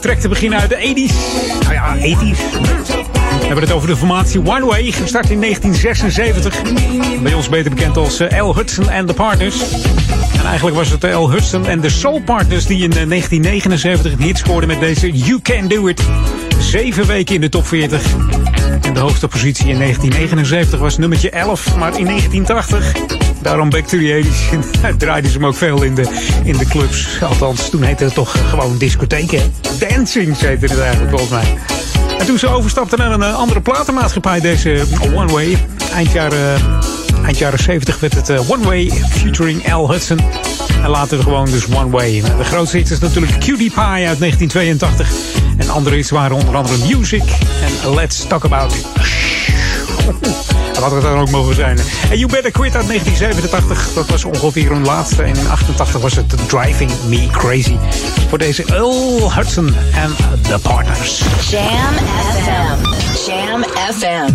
Track te beginnen uit de 80s. Nou ja, 80s. We hebben het over de formatie One Way, gestart in 1976. Bij ons beter bekend als eh, L. Hudson and the Partners. En eigenlijk was het L. Hudson en de Soul Partners die in eh, 1979 een hit scoorden met deze You Can Do It. Zeven weken in de top 40. En de hoogste positie in 1979 was nummertje 11, maar in 1980 Daarom Back to the 80s. draaiden ze hem ook veel in de, in de clubs. Althans, toen heette het toch gewoon discotheken. Dancing heette het eigenlijk volgens mij. En toen ze overstapten naar een eh, andere platenmaatschappij, deze One Way. Eind jaren, eind jaren 70 werd het eh, One Way featuring Al Hudson. En later gewoon dus One Way. De grootste hit is natuurlijk Cutie Pie uit 1982. En andere hits waren onder andere Music en Let's Talk About It. Wat het dan ook mogen zijn. En You Better Quit uit 1987. Dat was ongeveer hun laatste. En in 88 was het Driving Me Crazy. Voor deze Earl Hudson en The Partners. Jam FM. Jam FM.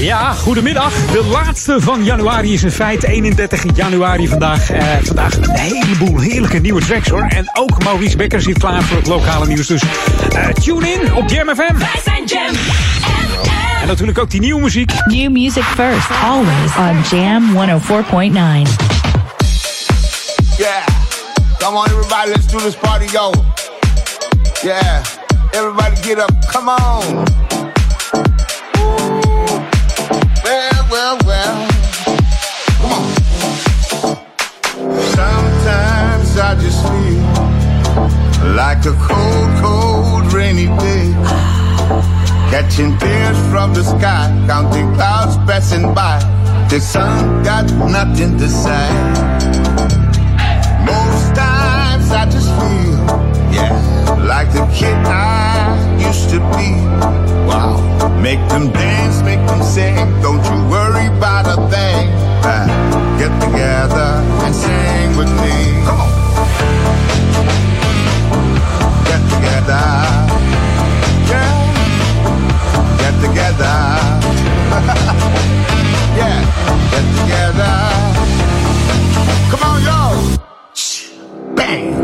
Ja, goedemiddag. De laatste van januari is in feite 31 januari vandaag. Eh, vandaag een heleboel heerlijke nieuwe tracks hoor. En ook Maurice Becker zit klaar voor het lokale nieuws. Dus eh, tune in op Jam FM. Wij zijn Jam En natuurlijk ook die nieuwe muziek. New music first, always on Jam 104.9. Yeah. Come on, everybody, let's do this party, yo. Yeah. Everybody get up. Come on. Ooh. Well, well, well. Come on. Sometimes I just feel like a cold, cold, rainy day. Catching tears from the sky, counting clouds passing by. The sun got nothing to say. Most times I just feel, yeah, like the kid I used to be. Wow. Make them dance, make them sing. Don't you worry about a thing. Ah, get together and sing with me. Come on. yeah. Get together. Come on. Bang.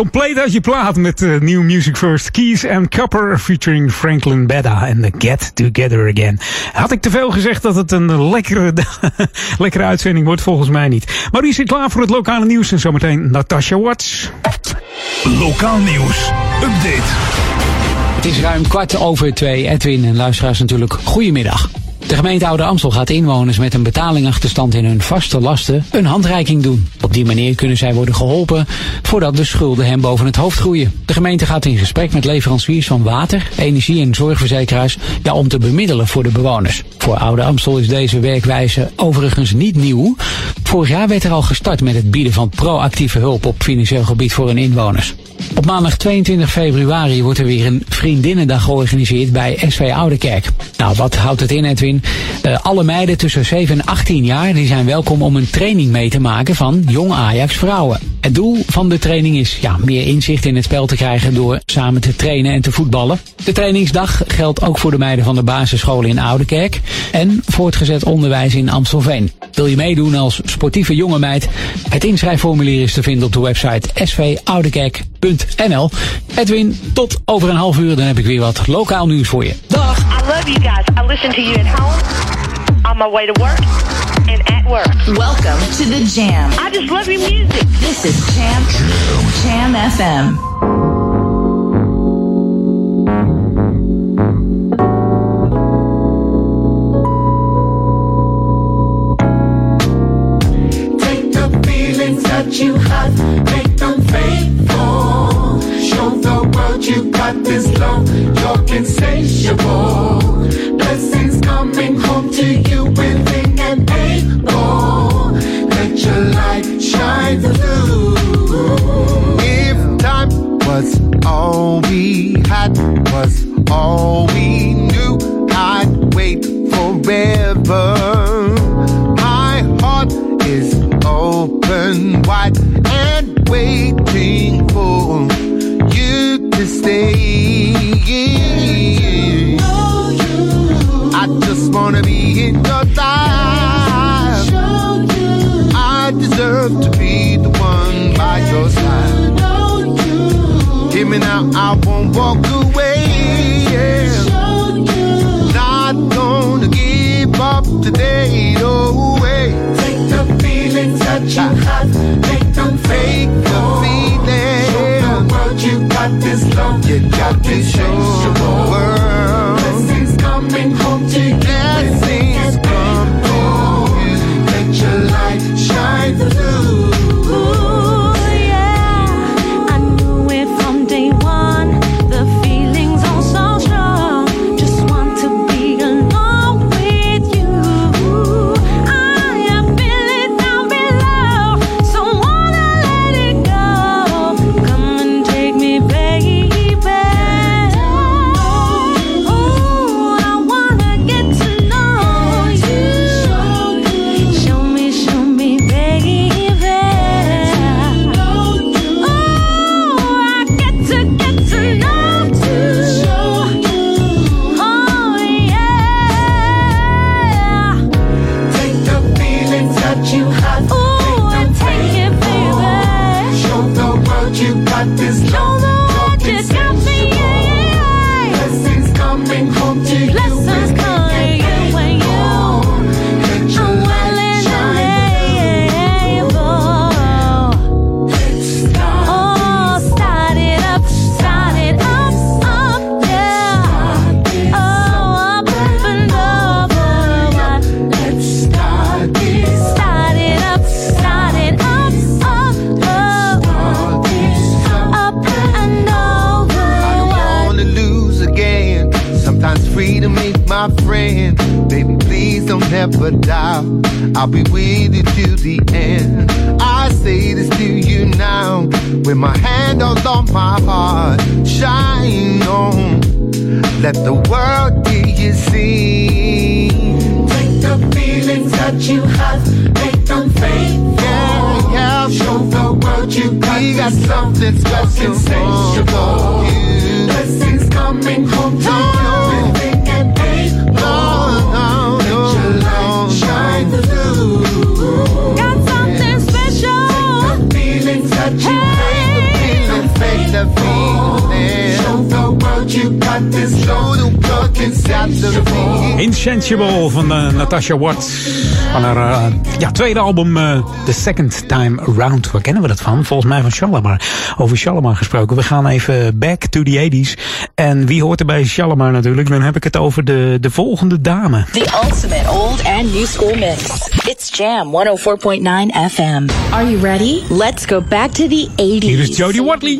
Compleet uit je plaat met uh, New Music First. Keys and Copper featuring Franklin Bedda en The Get Together Again. Had ik te veel gezegd dat het een lekkere, lekkere uitzending wordt? Volgens mij niet. Maar u zit klaar voor het lokale nieuws en zometeen Natasha Watts. Lokaal nieuws. Update. Het is ruim kwart over twee. Edwin en luisteraars natuurlijk. Goedemiddag. De gemeente Oude Amstel gaat inwoners met een betalingachterstand in hun vaste lasten een handreiking doen. Op die manier kunnen zij worden geholpen voordat de schulden hen boven het hoofd groeien. De gemeente gaat in gesprek met leveranciers van water, energie en zorgverzekeraars ja, om te bemiddelen voor de bewoners. Voor Oude Amstel is deze werkwijze overigens niet nieuw. Vorig jaar werd er al gestart met het bieden van proactieve hulp op financieel gebied voor hun inwoners. Op maandag 22 februari wordt er weer een vriendinnendag georganiseerd bij SV Oudekerk. Nou, wat houdt het in, Edwin? Uh, alle meiden tussen 7 en 18 jaar die zijn welkom om een training mee te maken van Jong Ajax Vrouwen. Het doel van de training is ja, meer inzicht in het spel te krijgen door samen te trainen en te voetballen. De trainingsdag geldt ook voor de meiden van de basisschool in Oudekerk en voortgezet onderwijs in Amstelveen. Wil je meedoen als sportieve jonge meid? Het inschrijfformulier is te vinden op de website svoudekerk.nl. Edwin, tot over een half uur, dan heb ik weer wat lokaal nieuws voor je. Dag! I love you guys. I listen to you at home, on my way to work, and at work. Welcome to the Jam. I just love your music. This is Jam Jam FM. Take the feelings that you have, make them faithful. Show the world you got this love, you're insatiable. To you, willing and able. Let your light shine through. If time was all we had, was all we knew, I'd wait forever. My heart is open wide and waiting for you to stay. Just wanna be in your life. I deserve to be the one by your side. Hear me now, I won't walk away. Yeah. Not gonna give up today, no way. Take the feelings that you have, make them Fake the faithful. Show the world you got this love, You got show the world. Blessings coming home to don't doubt. I'll be with you to the end. I say this to you now. With my hand on my heart, shine on. Let the world hear you sing. Take the feelings that you have, make them faithful. Yeah, yeah. Show the world you got, We got something special for you. Blessings coming home to you, Insensible van eh, Natasha Watts. Van haar eh, ja, tweede album, eh, The Second Time Around. Waar kennen we dat van? Volgens mij van Shalimar. Over Shalimar gesproken. We gaan even back to the 80s. En wie hoort er bij Shalimar natuurlijk? Dan heb ik het over de, de volgende dame. The ultimate old and new school mix. It's Jam 104.9 FM. Are you ready? Let's go back to the 80s. Hier is Jodie Watley.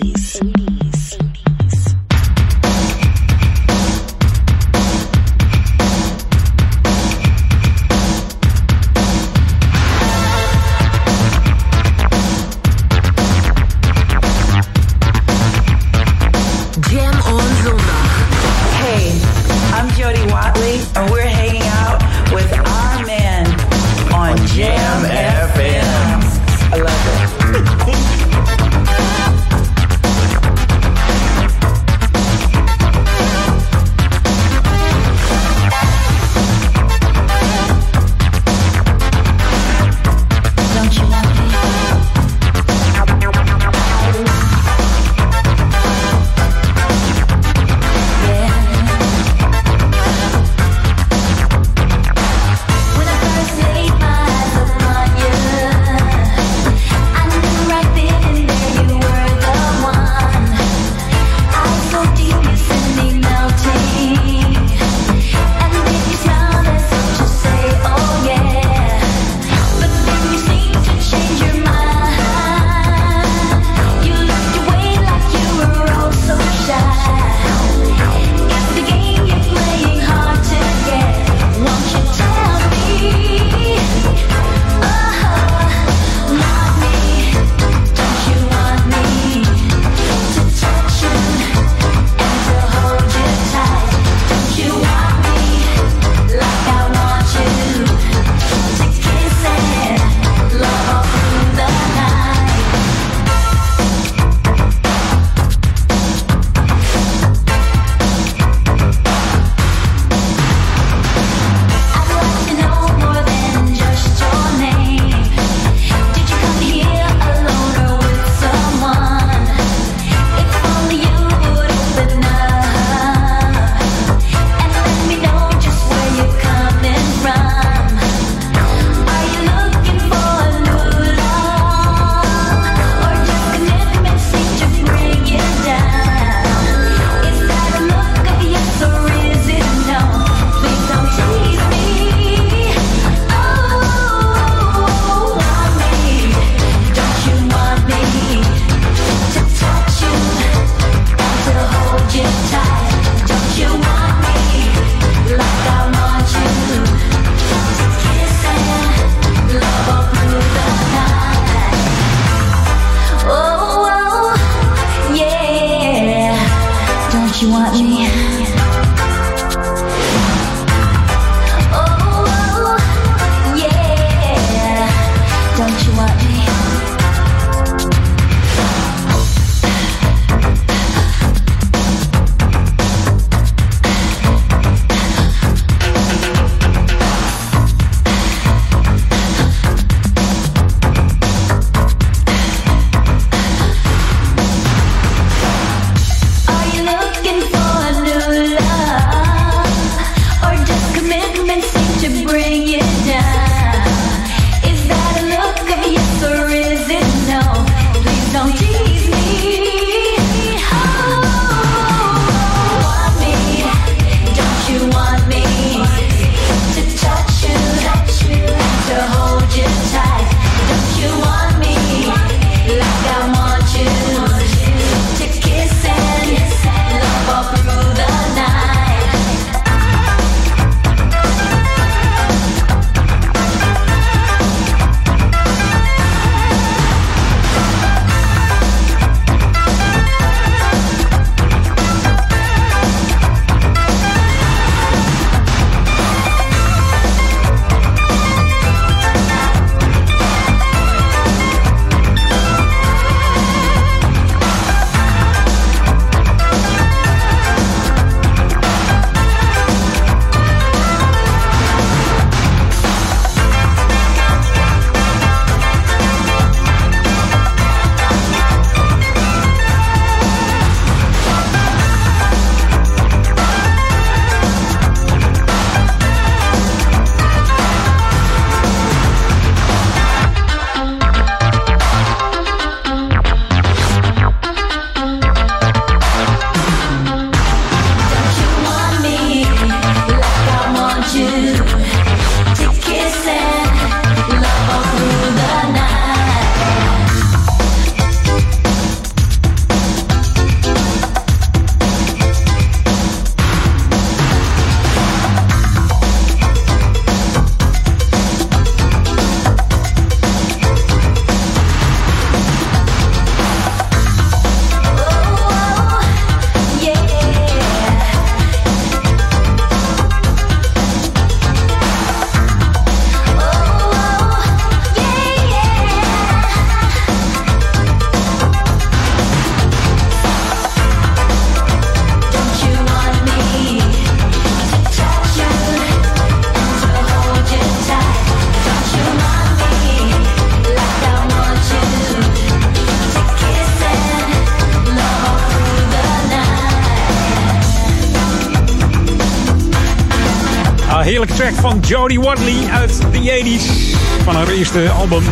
Jodie Watley uit de 80s. Van haar eerste album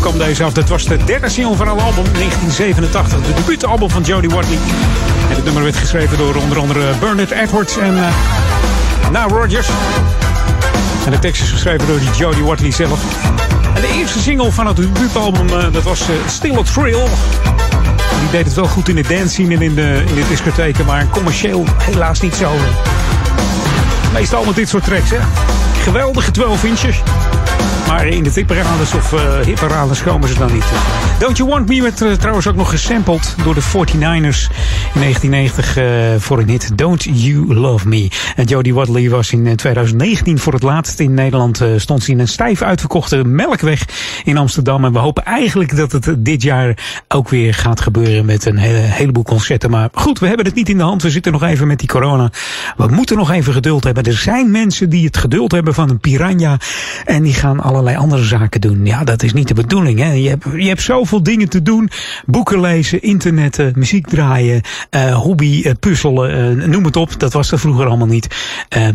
kwam deze af. Dat was de derde single van haar album 1987. De debuutalbum van Jodie Watley. En het nummer werd geschreven door onder andere Bernard Edwards en uh, Now Rogers. En de tekst is geschreven door Jodie Watley zelf. En de eerste single van het debuutalbum, uh, dat was uh, Still a Thrill. Die deed het wel goed in de dance scene en in de, in de discotheken, maar commercieel helaas niet zo. Meestal met dit soort tracks, hè. Geweldige 12 inches. Maar in de tipparades of uh, komen ze dan niet. Don't You Want Me werd uh, trouwens ook nog gesampled door de 49ers in 1990 uh, voor een hit Don't You Love Me. En Jodie Watley was in 2019 voor het laatst in Nederland. Stond ze in een stijf uitverkochte melkweg in Amsterdam. En we hopen eigenlijk dat het dit jaar ook weer gaat gebeuren met een hele, heleboel concerten. Maar goed, we hebben het niet in de hand. We zitten nog even met die corona. We moeten nog even geduld hebben. Er zijn mensen die het geduld hebben van een piranha. En die gaan allerlei andere zaken doen. Ja, dat is niet de bedoeling. Hè? Je, hebt, je hebt zoveel dingen te doen. Boeken lezen, internetten, muziek draaien, uh, hobby, uh, puzzelen, uh, noem het op. Dat was er vroeger allemaal niet.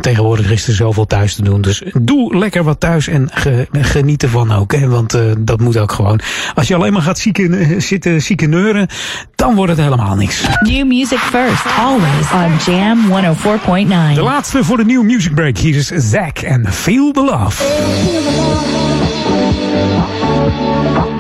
tegenwoordig is er zoveel thuis te doen. Dus doe lekker wat thuis en ge, geniet ervan ook. Hè? Want dat moet ook gewoon. Als je alleen maar gaat zieken, zitten zieken neuren, dan wordt het helemaal niks. New music first, always on Jam 104.9. De laatste voor de New Music Break. Hier is Zack en Feel the Love. is the Jammin'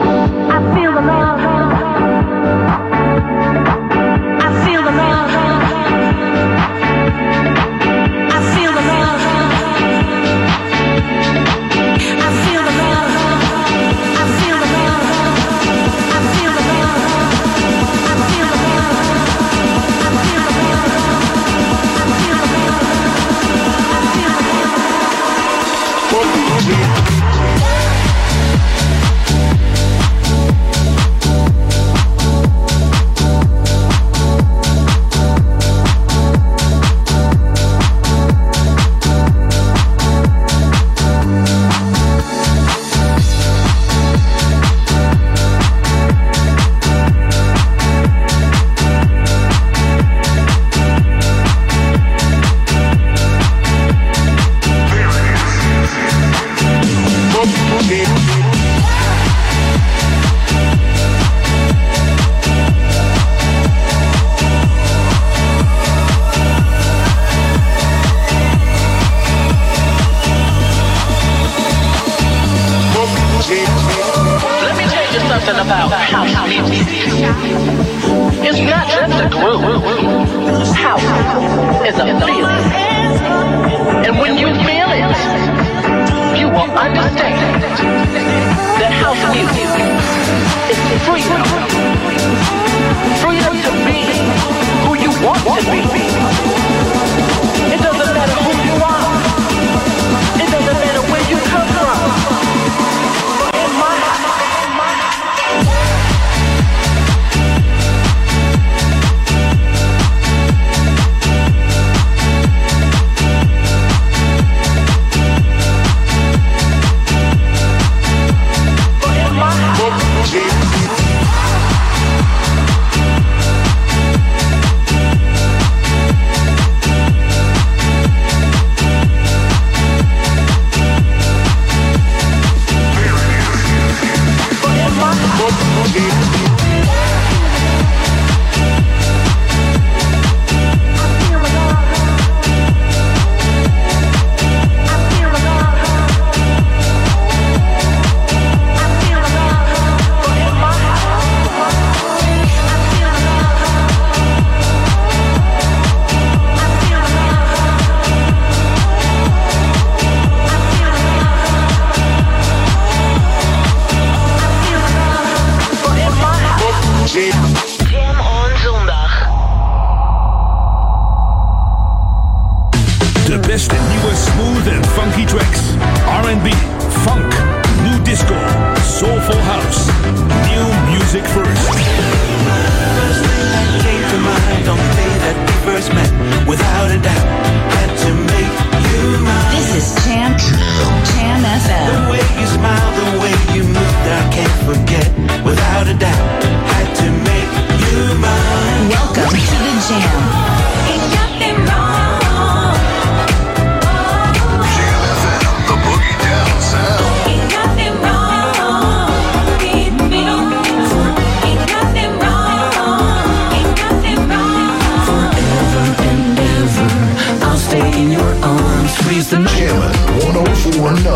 1049.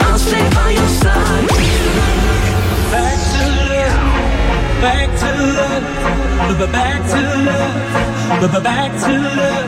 I'll stay by your side. Back to love, back to love, b- back to love,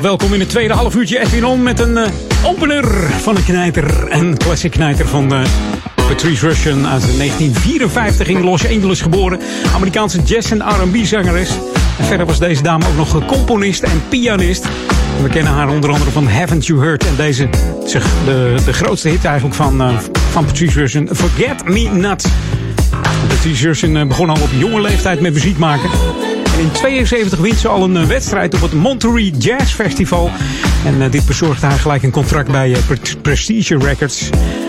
Welkom in het tweede half uurtje Edwin On met een eh, opener van een knijter. Een classic knijter van eh, Patrice Rushen uit 1954 in Los Angeles geboren. Amerikaanse jazz- en R&B zangeres. En verder was deze dame ook nog componist en pianist. We kennen haar onder andere van Haven't You Heard. En deze is de, de grootste hit eigenlijk van, eh, van Patrice Rushen. Forget Me Not. Patrice eh, begon al op jonge leeftijd met muziek maken. In 72 wint ze al een eh, wedstrijd op het Monterey Jazz Festival. En eh, dit bezorgde haar gelijk een contract bij eh, Pre- Prestige Records.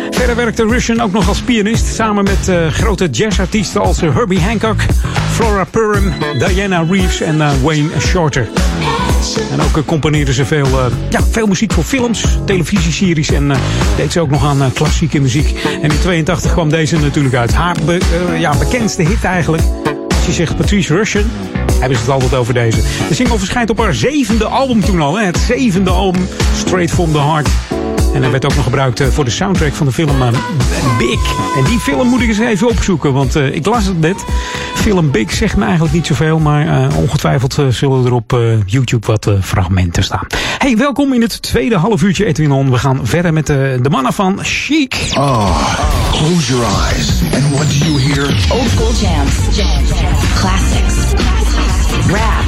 Verder werkte Russian ook nog als pianist. Samen met grote jazzartiesten als Herbie Hancock, Flora Purim, Diana Reeves en Wayne Shorter. En ook componeerde ze veel, ja, veel muziek voor films, televisieseries en deed ze ook nog aan klassieke muziek. En in 82 kwam deze natuurlijk uit. Haar ja, bekendste hit eigenlijk. Zegt Patrice Russian, hebben ze het altijd over deze. De single verschijnt op haar zevende album toen al. Hè? Het zevende album, Straight From The Heart. En hij werd ook nog gebruikt eh, voor de soundtrack van de film eh, Big. En die film moet ik eens even opzoeken, want eh, ik las het net. Film Big zegt me eigenlijk niet zoveel, maar ongetwijfeld zullen er op YouTube wat fragmenten staan. Hey, welkom in het tweede half uurtje Edwin On. We gaan verder met de mannen van Chic. Oh, close your eyes. And what do you hear? Old school jams. Classics. Rap.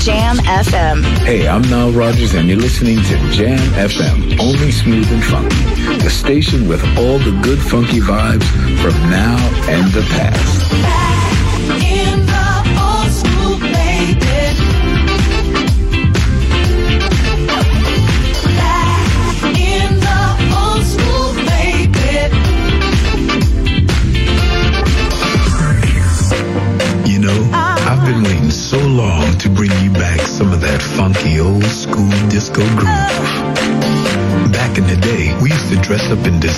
Jam FM. Hey, I'm Nile Rogers, and you're listening to Jam FM, only smooth and funky. The station with all the good funky vibes from now and the past.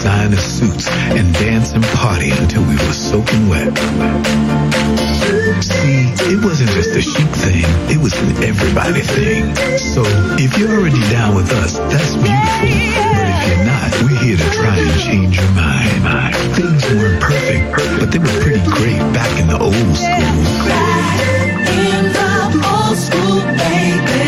Designer suits and dance and party until we were soaking wet. See, it wasn't just a chic thing, it was an everybody thing. So, if you're already down with us, that's beautiful. But if you're not, we're here to try and change your mind. Things weren't perfect, but they were pretty great back in the old school. In the old school, baby.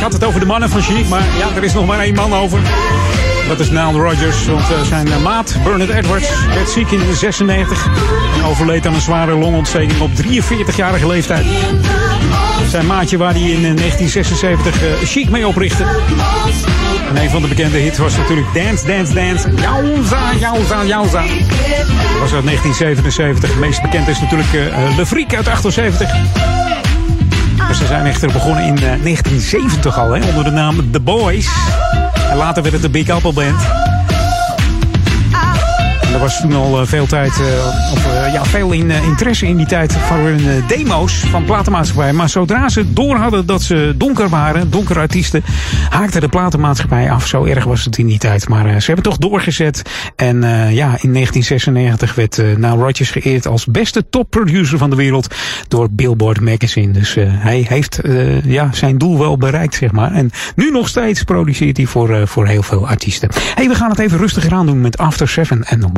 Ik had het over de mannen van Chic, maar ja, er is nog maar één man over. Dat is Nile Rodgers, want eh, zijn eh, maat Bernard Edwards werd ziek in 96 en overleed aan een zware longontsteking op 43-jarige leeftijd. Zijn maatje waar hij in eh, 1976 eh, Chic mee oprichtte. En een van de bekende hits was natuurlijk Dance, Dance, Dance. Jauza, jauza, jauza. Dat was uit 1977. Het meest bekend is natuurlijk Le Freak uit 78. Ze zijn echter begonnen in eh, 1970 al, hè, onder de naam The Boys. En later werd het de Big Apple Band. Er was toen al eh, veel tijd, eh, of eh, ja, veel in, interesse in die tijd voor hun demo's van platenmaatschappijen. Maar zodra ze door hadden dat ze donker waren, donkere artiesten, haakte de platenmaatschappij af. Zo erg was het in die tijd. Maar ze hebben toch doorgezet. En ja, in 1996 werd uh, Nile Rodgers geëerd als beste topproducer van de wereld door Billboard Magazine. Dus hij heeft ja, zijn doel wel bereikt, zeg maar. En nu nog steeds produceert hij voor, voor heel veel artiesten. hey, we gaan het even rustiger aan doen met After Seven en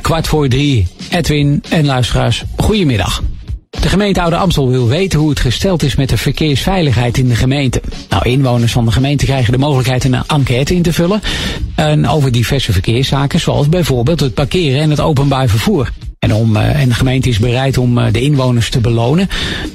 kwart voor drie. Edwin en luisteraars, goedemiddag. De gemeente Oude Amstel wil weten hoe het gesteld is met de verkeersveiligheid in de gemeente. Nou, inwoners van de gemeente krijgen de mogelijkheid een enquête in te vullen. En over diverse verkeerszaken, zoals bijvoorbeeld het parkeren en het openbaar vervoer. En, om, eh, en de gemeente is bereid om eh, de inwoners te belonen.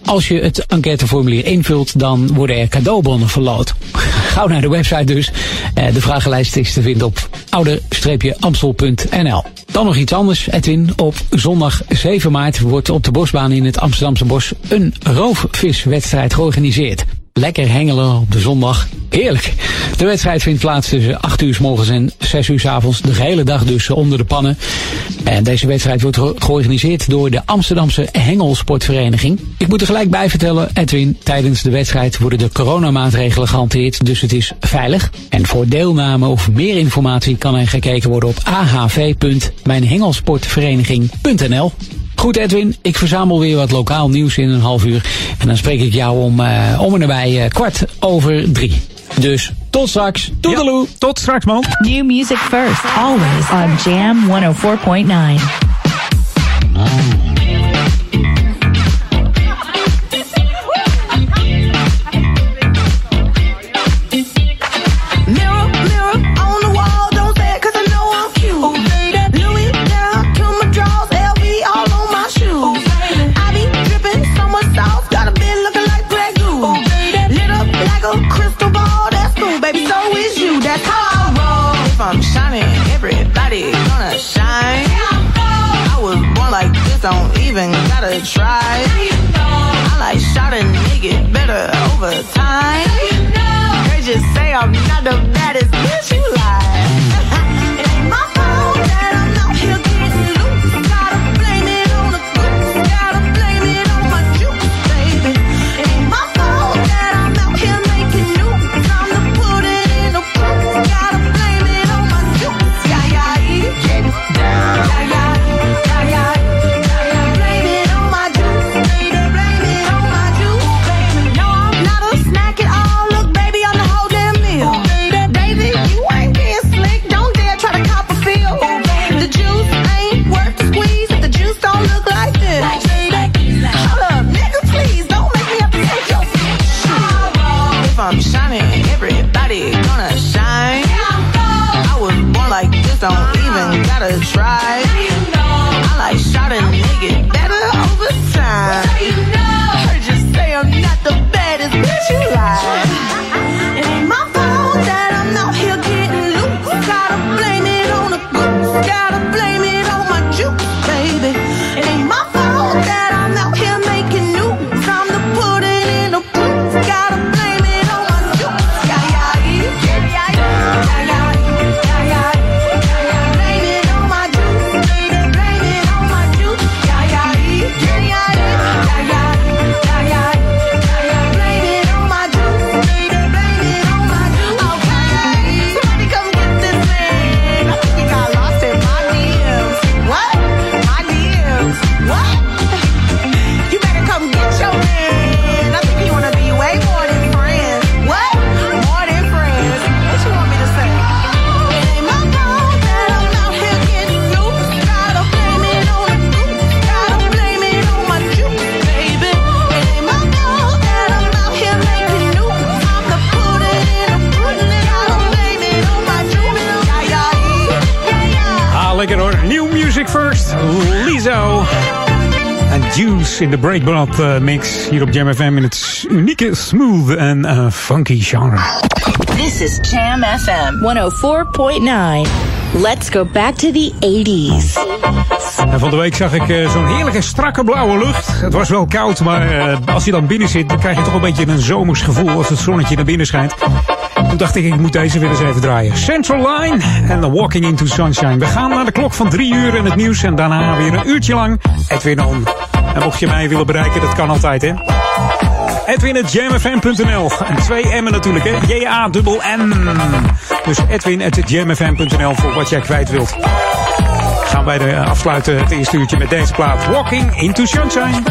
Als je het enquêteformulier invult, dan worden er cadeaubonnen verloot. Gauw naar de website dus. Eh, de vragenlijst is te vinden op ouder-amstel.nl. Dan nog iets anders, Edwin. Op zondag 7 maart wordt op de bosbaan in het Amsterdamse bos een roofviswedstrijd georganiseerd. Lekker hengelen op de zondag. Heerlijk. De wedstrijd vindt plaats tussen 8 uur s morgens en 6 uur s avonds. De hele dag dus onder de pannen. En deze wedstrijd wordt ge- georganiseerd door de Amsterdamse Hengelsportvereniging. Ik moet er gelijk bij vertellen, Edwin, tijdens de wedstrijd worden de coronamaatregelen gehanteerd. Dus het is veilig. En voor deelname of meer informatie kan er gekeken worden op ahv.mijnhengelsportvereniging.nl. Goed Edwin, ik verzamel weer wat lokaal nieuws in een half uur. En dan spreek ik jou om, eh, om en nabij eh, kwart over drie. Dus tot straks. Toedeloe. tot straks man. New music first, always on Jam 104.9. nigga better over time. They just say I'm not the baddest bitch you like. Gotta try. I like shot a nigga better over time. Heard you say I'm not the baddest bitch you like. In de Breakbot eh, mix hier op Jam FM in het unieke, smooth en eh, funky genre. This is Jam FM 104.9. Let's go back to the 80s. En van de week zag ik eh, zo'n heerlijke strakke blauwe lucht. Het was wel koud, maar als je dan binnen zit, dan krijg je toch een beetje een zomers gevoel als het zonnetje naar binnen schijnt. Toen dacht ik, ik moet deze weer eens even draaien. Central Line en The Walking Into Sunshine. We gaan naar de klok van drie uur en het nieuws en daarna weer een uurtje lang Edwin On. En mocht je mij willen bereiken, dat kan altijd hè. Edwin.jamfm.nl En twee M'en natuurlijk hè. J-A-N-N. Dus Edwin.jamfm.nl voor wat jij kwijt wilt. Gaan wij de afsluiten het eerste uurtje met deze plaat. Walking Into Sunshine.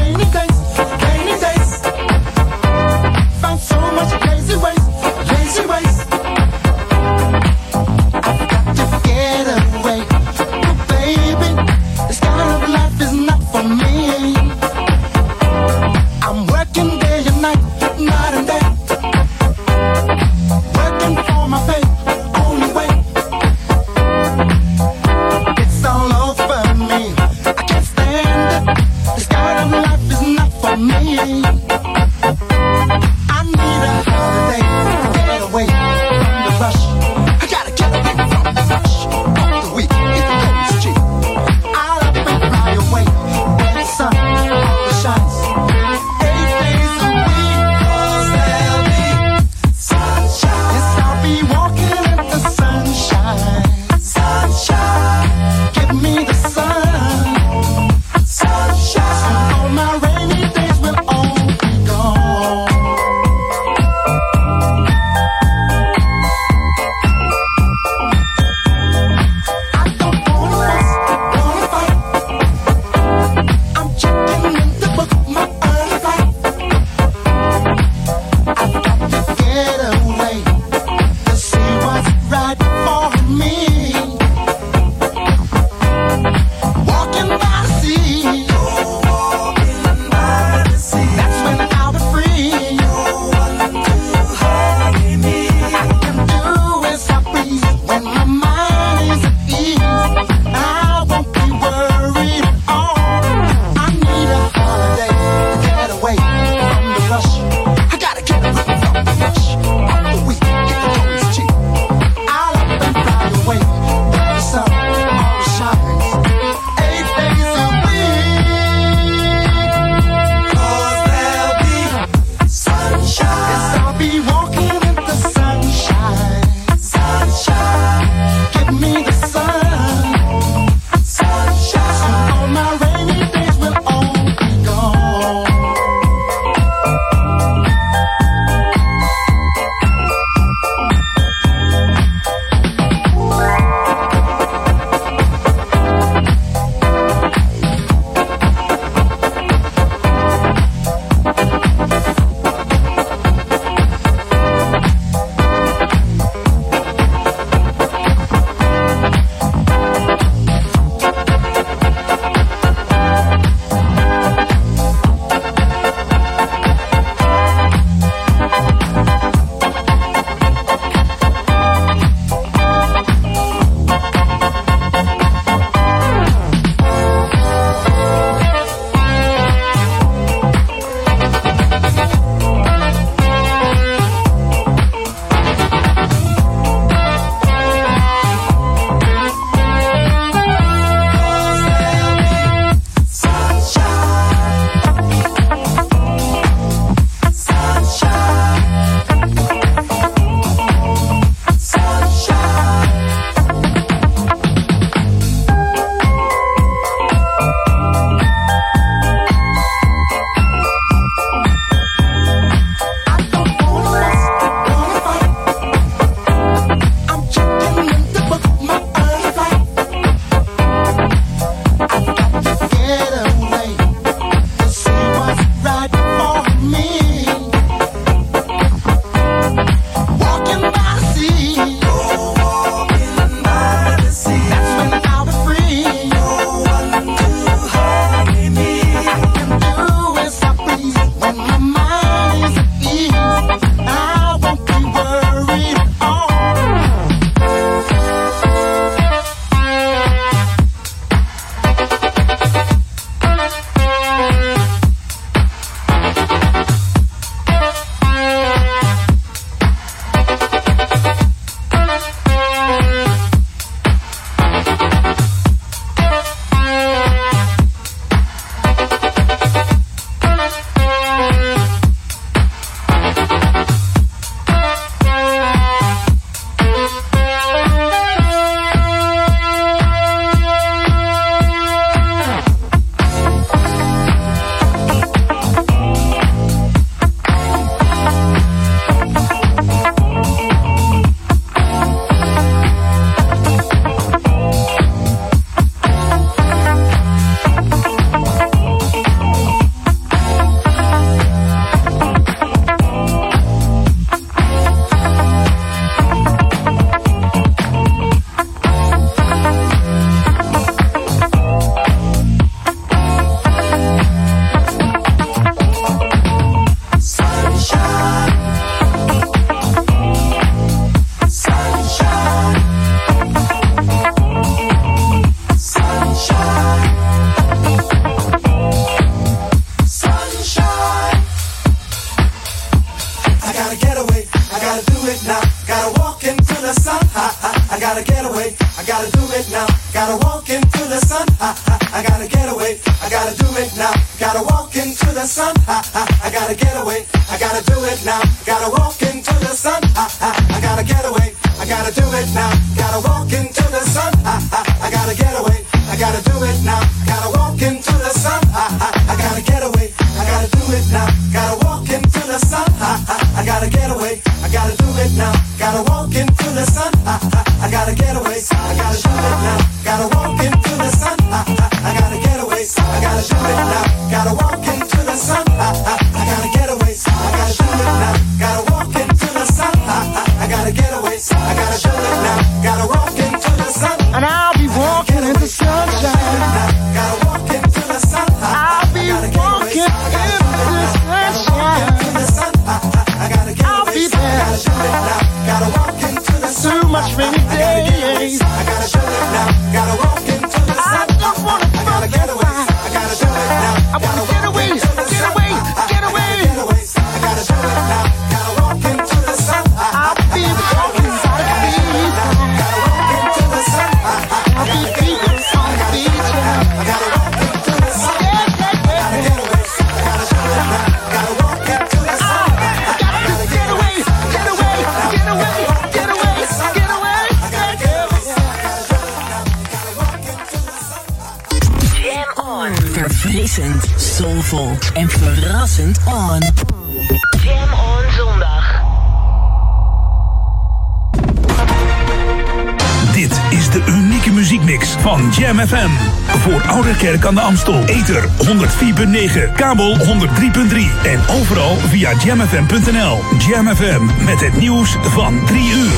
Jam FM met het nieuws van 3 uur.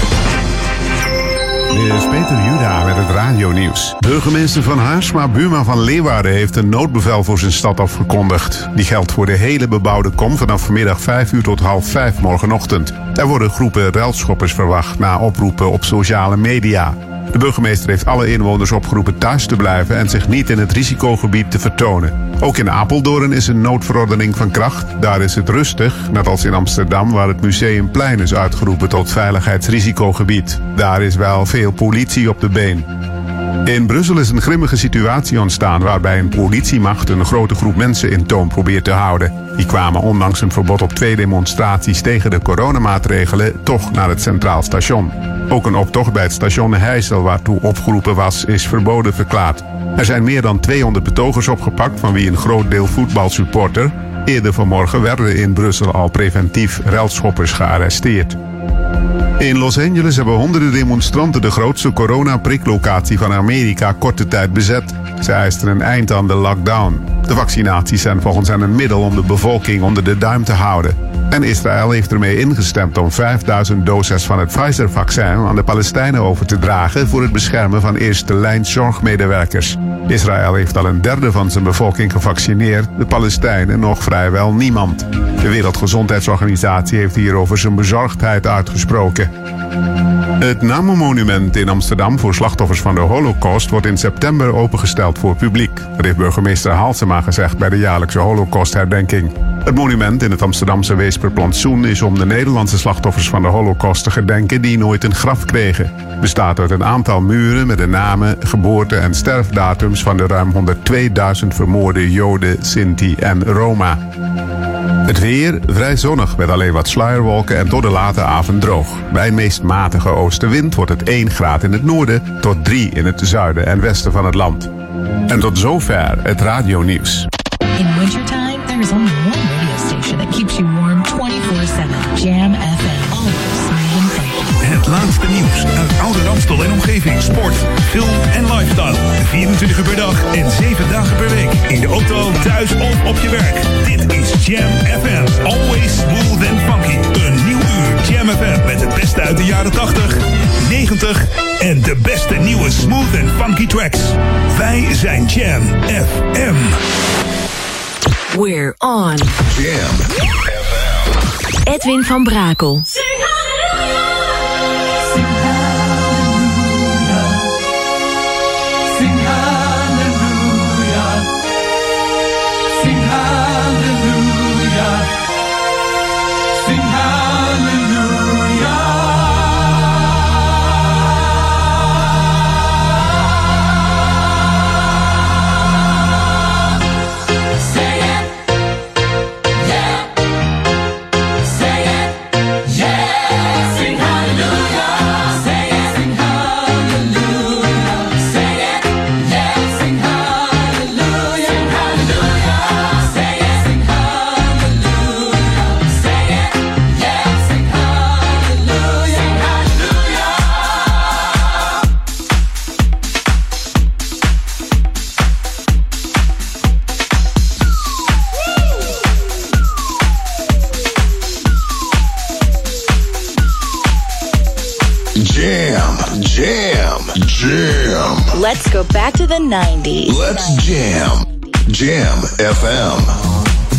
Dit is Peter Juda met het radionieuws. Burgemeester Van Haarsma Buma van Leeuwarden heeft een noodbevel voor zijn stad afgekondigd. Die geldt voor de hele bebouwde kom vanaf vanmiddag 5 uur tot half 5 morgenochtend. Er worden groepen ruilschoppers verwacht na oproepen op sociale media. De burgemeester heeft alle inwoners opgeroepen thuis te blijven en zich niet in het risicogebied te vertonen. Ook in Apeldoorn is een noodverordening van kracht. Daar is het rustig, net als in Amsterdam, waar het Museumplein is uitgeroepen tot veiligheidsrisicogebied. Daar is wel veel politie op de been. In Brussel is een grimmige situatie ontstaan waarbij een politiemacht een grote groep mensen in toom probeert te houden. Die kwamen ondanks een verbod op twee demonstraties tegen de coronamaatregelen toch naar het Centraal Station. Ook een optocht bij het station Heijssel waartoe opgeroepen was, is verboden verklaard. Er zijn meer dan 200 betogers opgepakt, van wie een groot deel voetbalsupporter. Eerder vanmorgen werden in Brussel al preventief relschoppers gearresteerd. In Los Angeles hebben honderden demonstranten de grootste coronapriklocatie van Amerika korte tijd bezet. Ze eisten een eind aan de lockdown. De vaccinaties zijn volgens hen een middel om de bevolking onder de duim te houden. En Israël heeft ermee ingestemd om 5000 doses van het Pfizer-vaccin aan de Palestijnen over te dragen voor het beschermen van eerste lijn zorgmedewerkers. Israël heeft al een derde van zijn bevolking gevaccineerd, de Palestijnen nog vrijwel niemand. De Wereldgezondheidsorganisatie heeft hierover zijn bezorgdheid uitgesproken. Het Namo-monument in Amsterdam voor slachtoffers van de Holocaust wordt in september opengesteld voor publiek. Dat heeft burgemeester Halsema gezegd bij de jaarlijkse Holocaustherdenking. Het monument in het Amsterdamse Weesperplantsoen is om de Nederlandse slachtoffers van de Holocaust te gedenken die nooit een graf kregen. Bestaat uit een aantal muren met de namen, geboorte en sterfdatums van de ruim 102.000 vermoorde Joden, Sinti en Roma. Het weer vrij zonnig met alleen wat sluierwolken en tot de late avond droog. Bij een meest matige oostenwind wordt het 1 graad in het noorden tot 3 in het zuiden en westen van het land. En tot zover het radionieuws. In there is only Oude Ramstel en omgeving. Sport, film en lifestyle. 24 uur per dag en 7 dagen per week. In de auto, thuis of op je werk. Dit is Jam FM. Always smooth and funky. Een nieuw uur Jam FM met het beste uit de jaren 80, 90 en de beste nieuwe smooth and funky tracks. Wij zijn Jam FM. We're on. Jam. Edwin van Brakel. Sing the 90s. Let's jam. Jam FM.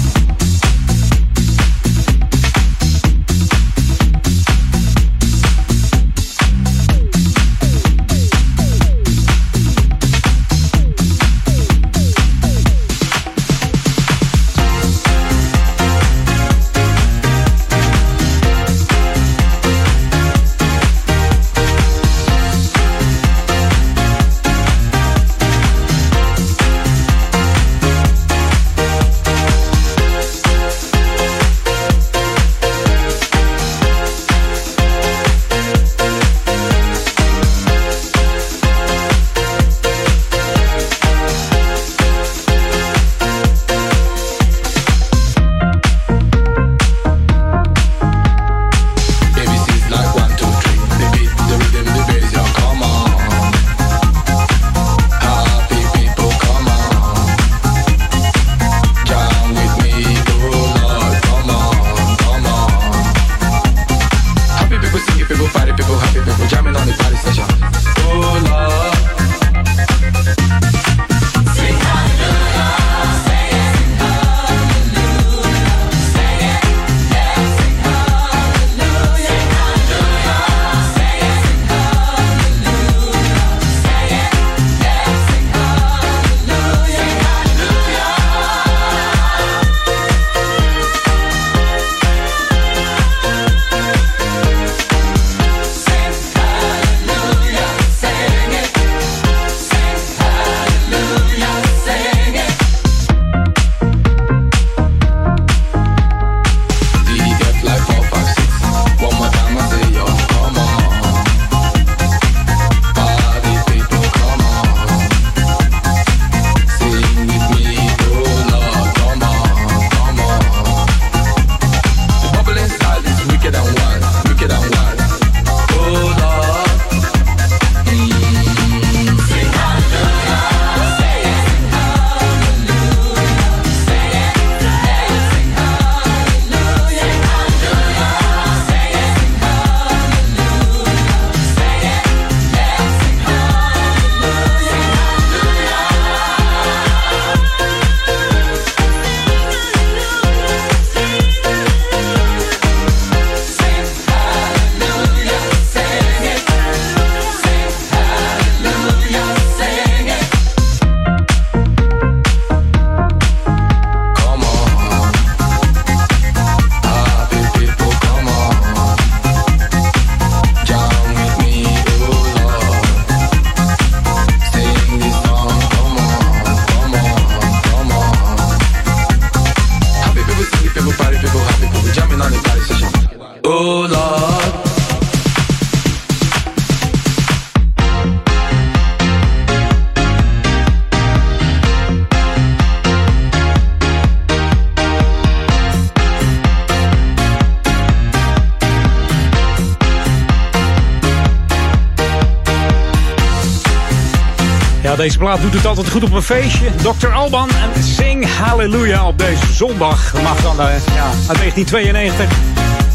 Deze plaat doet het altijd goed op een feestje. Dr. Alban en Sing Hallelujah op deze zondag. Mag dan, eh, ja, uit 1992.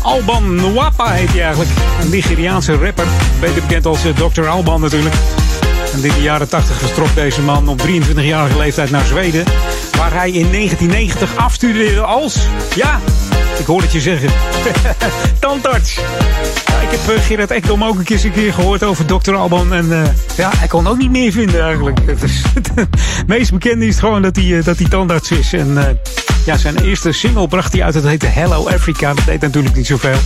Alban Nwapa heet hij eigenlijk. Een Nigeriaanse rapper. Beter bekend als eh, Dr. Alban natuurlijk. En in de jaren 80 vertrok deze man op 23-jarige leeftijd naar Zweden. Waar hij in 1990 afstudeerde als... Ja, ik hoor het je zeggen. Tandarts. Ik heb uh, Gerard Ekdom ook een keer, een keer gehoord over Dr. Alban. En uh, ja, hij kon ook niet meer vinden eigenlijk. Het, meest bekende is gewoon dat hij, uh, dat hij tandarts is. En ja, zijn eerste single bracht hij uit. Dat heette Hello Africa. Dat deed natuurlijk niet zoveel.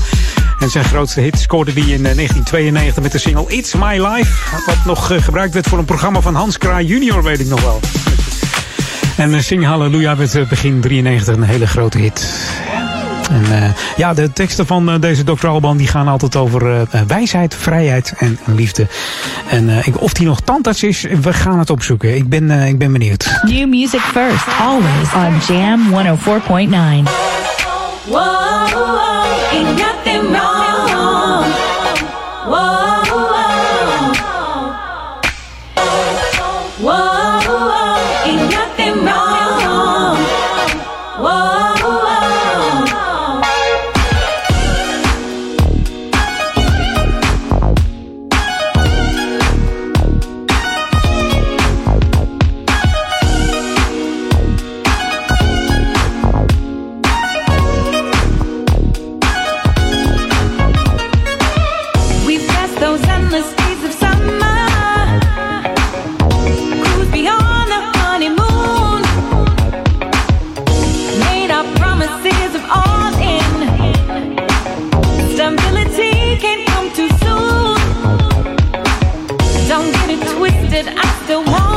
En zijn grootste hit scoorde hij in 1992 met de single It's My Life. Wat nog gebruikt werd voor een programma van Hans Kraai junior, weet ik nog wel. En Sing Hallelujah werd begin 93 een hele grote hit. En uh, ja, de teksten van uh, deze Dr. Alban die gaan altijd over uh, wijsheid, vrijheid en liefde. En ik, of die nog tandarts is, we gaan het opzoeken. Ik ben, ik ben benieuwd. New music first, always on Jam 104.9. Whoa, whoa, ain't nothing wrong. that I still want.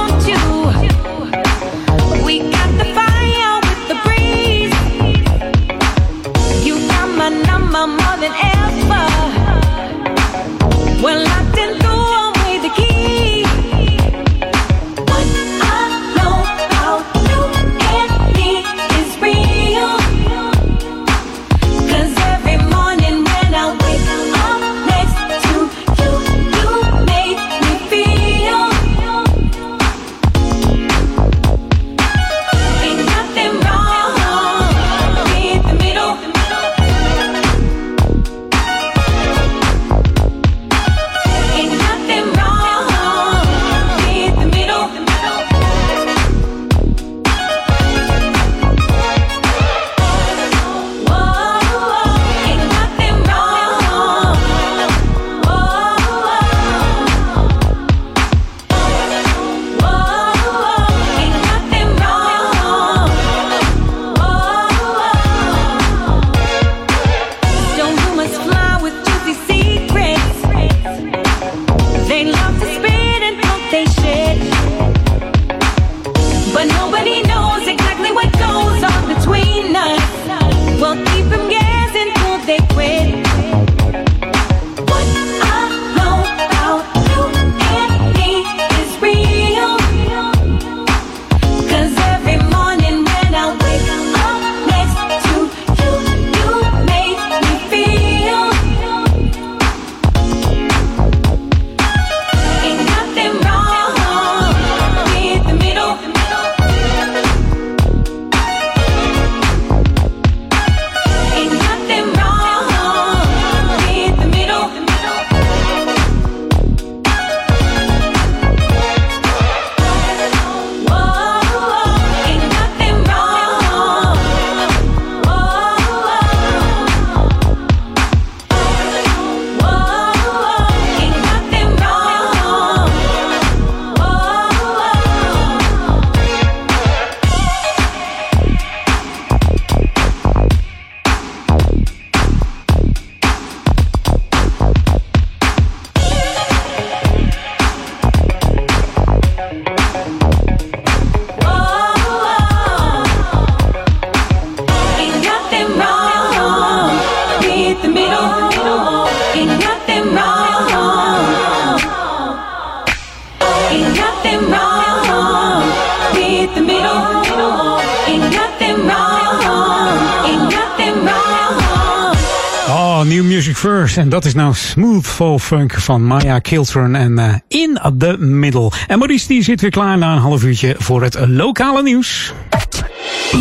Dat is nou Smooth Fall Funk van Maya Kiltron en eh, In the Middle. En Maurice die zit weer klaar na een half uurtje voor het lokale nieuws.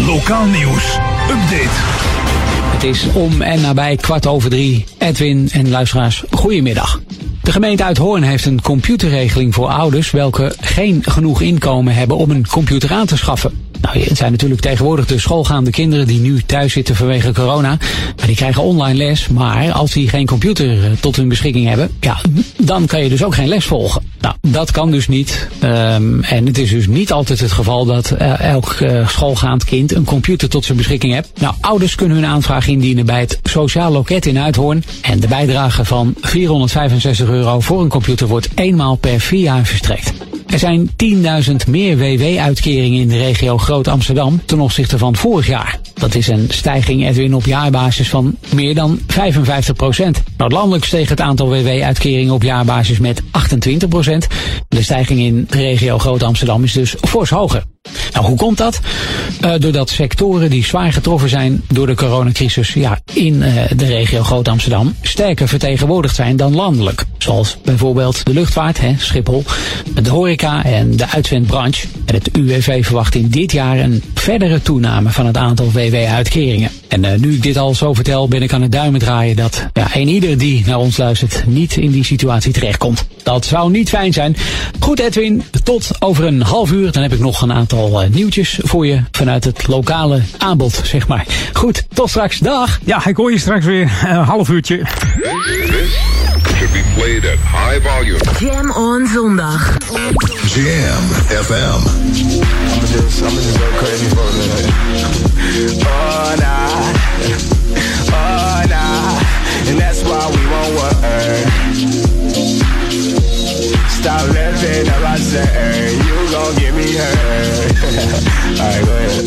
Lokaal nieuws. Update. Het is om en nabij kwart over drie. Edwin en luisteraars, goedemiddag. De gemeente Uithoorn heeft een computerregeling voor ouders welke geen genoeg inkomen hebben om een computer aan te schaffen. Nou, het zijn natuurlijk tegenwoordig de schoolgaande kinderen die nu thuis zitten vanwege corona. Die krijgen online les. Maar als die geen computer eh, tot hun beschikking hebben, ja, dan kan je dus ook geen les volgen. Nou, dat kan dus niet. Ehm, en het is dus niet altijd het geval dat eh, elk eh, schoolgaand kind een computer tot zijn beschikking heeft. Nou, ouders kunnen hun aanvraag indienen bij het Sociaal Loket in Uithoorn. En de bijdrage van 465 euro voor een computer wordt eenmaal per vier jaar verstrekt. Er zijn 10.000 meer WW-uitkeringen in de regio Groot-Amsterdam ten opzichte van vorig jaar. Dat is een stijging, Edwin, op jaarbasis van meer dan 55 procent. Nou, landelijk steeg het aantal WW-uitkeringen op jaarbasis met 28 procent. De stijging in de regio Groot-Amsterdam is dus fors hoger. Nou, hoe komt dat? Eh, doordat sectoren die zwaar getroffen zijn door de coronacrisis ja, in eh, de regio Groot-Amsterdam sterker vertegenwoordigd zijn dan landelijk. Zoals bijvoorbeeld de luchtvaart, hè, Schiphol, de horeca en de uitzendbranche. En het UWV verwacht in dit jaar een verdere toename van het aantal WW-uitkeringen. En eh, nu ik dit al zo vertel, ben ik aan het duimen draaien dat ja, een ieder die naar ons luistert niet in die situatie terechtkomt. Dat zou niet fijn zijn. Goed Edwin, tot over een half uur. Dan heb ik nog een aantal eh, nieuwtjes voor je vanuit het lokale aanbod, zeg maar. Goed, tot straks. Dag! Ja, ik hoor je straks weer een half uurtje. Jam on zondag. Jam FM. I'ma just, I'ma just go crazy for a minute. Oh nah, oh nah, and that's why we won't work. Stop living up, I say, you gon' get me hurt. Alright, go ahead.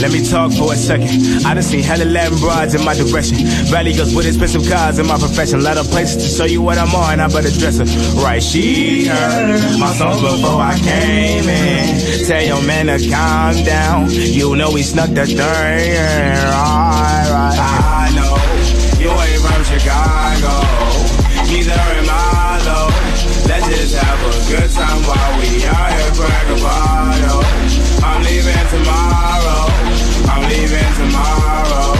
Let me talk for a second. I done seen hella Latin broads in my direction. Valley goes with expensive cars in my profession. Lot of places to show you what I'm on. I better dress her right. She heard my songs before I came in. Tell your man to calm down. You know he snuck the thing. Alright, I Chicago. Neither am I though. Let's just have a good time while we out here crack a bottle. I'm leaving tomorrow. I'm leaving tomorrow.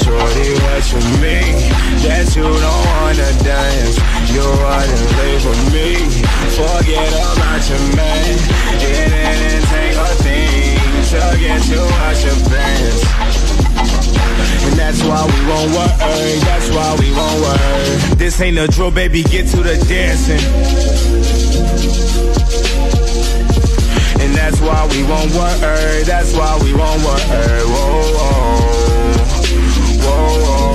Shorty, what you mean that you don't wanna dance? You're running late for me. Forget about your man. It didn't take a thing to get you out your pants. That's why we won't work, eh, that's why we won't work. This ain't a drill, baby, get to the dancing. And that's why we won't work, eh, that's why we won't work. Whoa, whoa, whoa, whoa.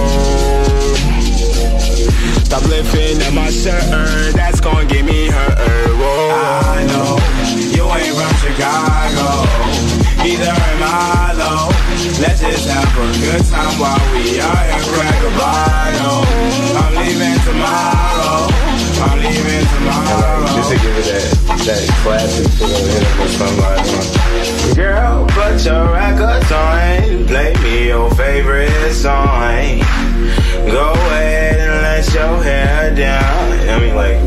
Stop lifting up my shirt, that's gonna get me hurt. Whoa. I know you ain't from Chicago, neither am I though. Let's just have a good time while we are here crack a bottle. I'm leaving tomorrow. I'm leaving tomorrow. Just to give it that, that classic feel, hit it with somebody. Girl, put your records on. Play me your favorite song. Go ahead and let your hair down. I mean, like,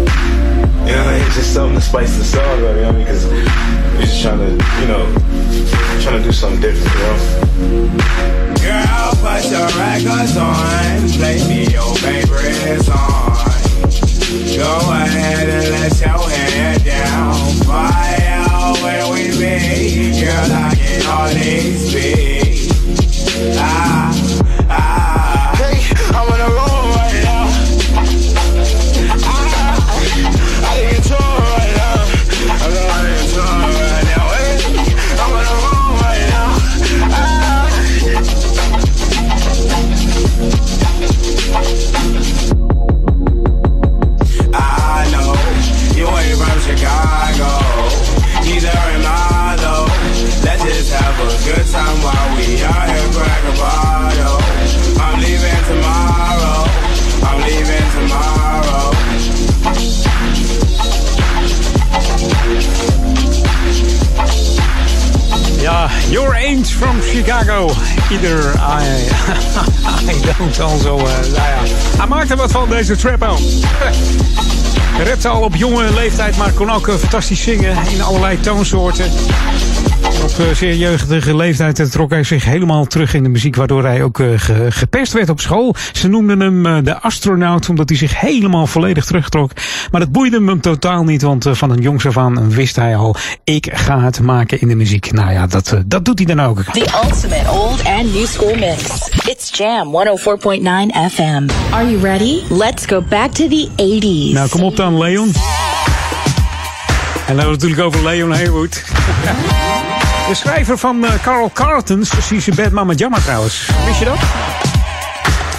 you know, it's just something to spice the song up, you know? Because we're just trying to, you know, trying to do something different, you know? Girl, put your records on. Play me your favorite song. Go ahead and let your hair down. Out where we be. Girl, I can hardly speak. Ah, Your from Chicago. Either I, I don't also. Uh, nou ja, hij maakt er wat van, deze trappo. Repte al op jonge leeftijd, maar kon ook eh, fantastisch zingen in allerlei toonsoorten. Op eh, zeer jeugdige leeftijd eh, trok hij zich helemaal terug in de muziek, waardoor hij ook eh, ge- gepest werd op school. Ze noemden hem eh, de astronaut, omdat hij zich helemaal volledig terugtrok. Maar dat boeide hem totaal niet, want van een jongs af aan wist hij al, ik ga het maken in de muziek. Nou ja, dat, dat doet hij dan ook. The ultimate old and new school mix. It's Jam 104.9 FM. Are you ready? Let's go back to the 80s. Nou, kom op dan, Leon. En dan natuurlijk over Leon Haywood. De schrijver van eh, Carl Carlton's She's a Bad Mama Jamma trouwens. Wist je dat?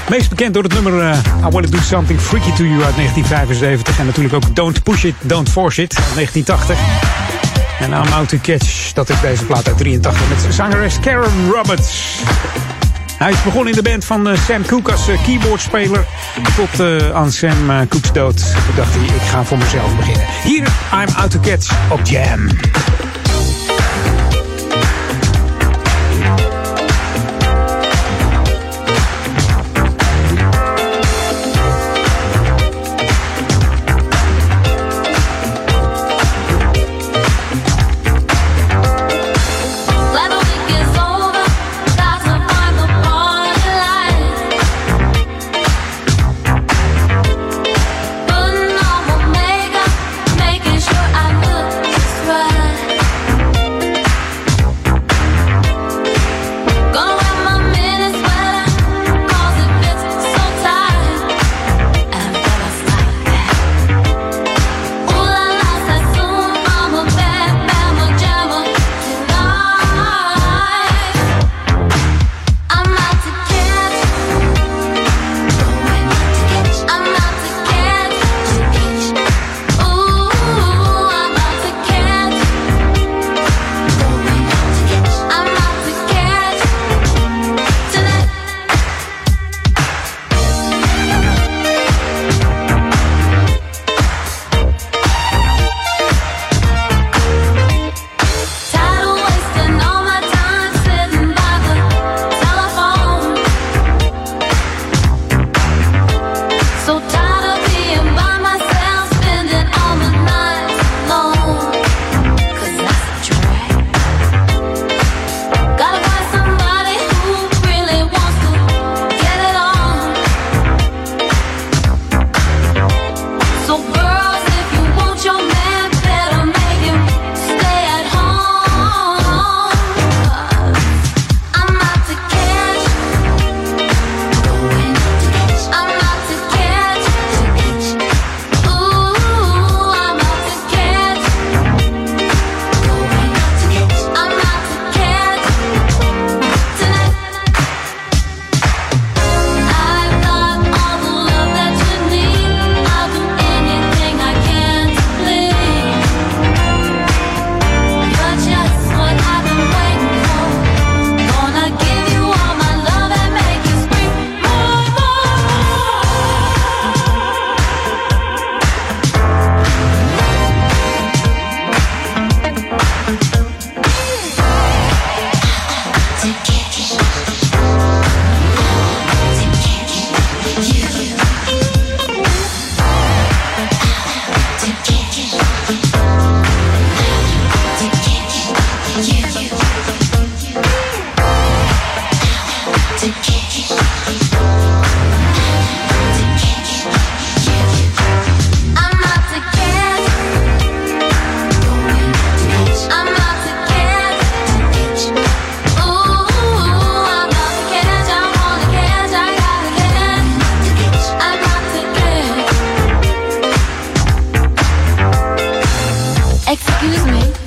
Meest bekend door het nummer eh, I Want to Do Something Freaky to You uit 1975. En natuurlijk ook Don't Push It, Don't Force It uit 1980. En I'm Out to Catch, dat is deze plaat uit 83 met zangeres Karen Roberts. Hij is begonnen in de band van eh, Sam Cooke als keyboardspeler. Tot aan Sam Cooke's dood. Dacht hij, ik ga voor mezelf beginnen. Hier, I'm Out to Catch op Jam.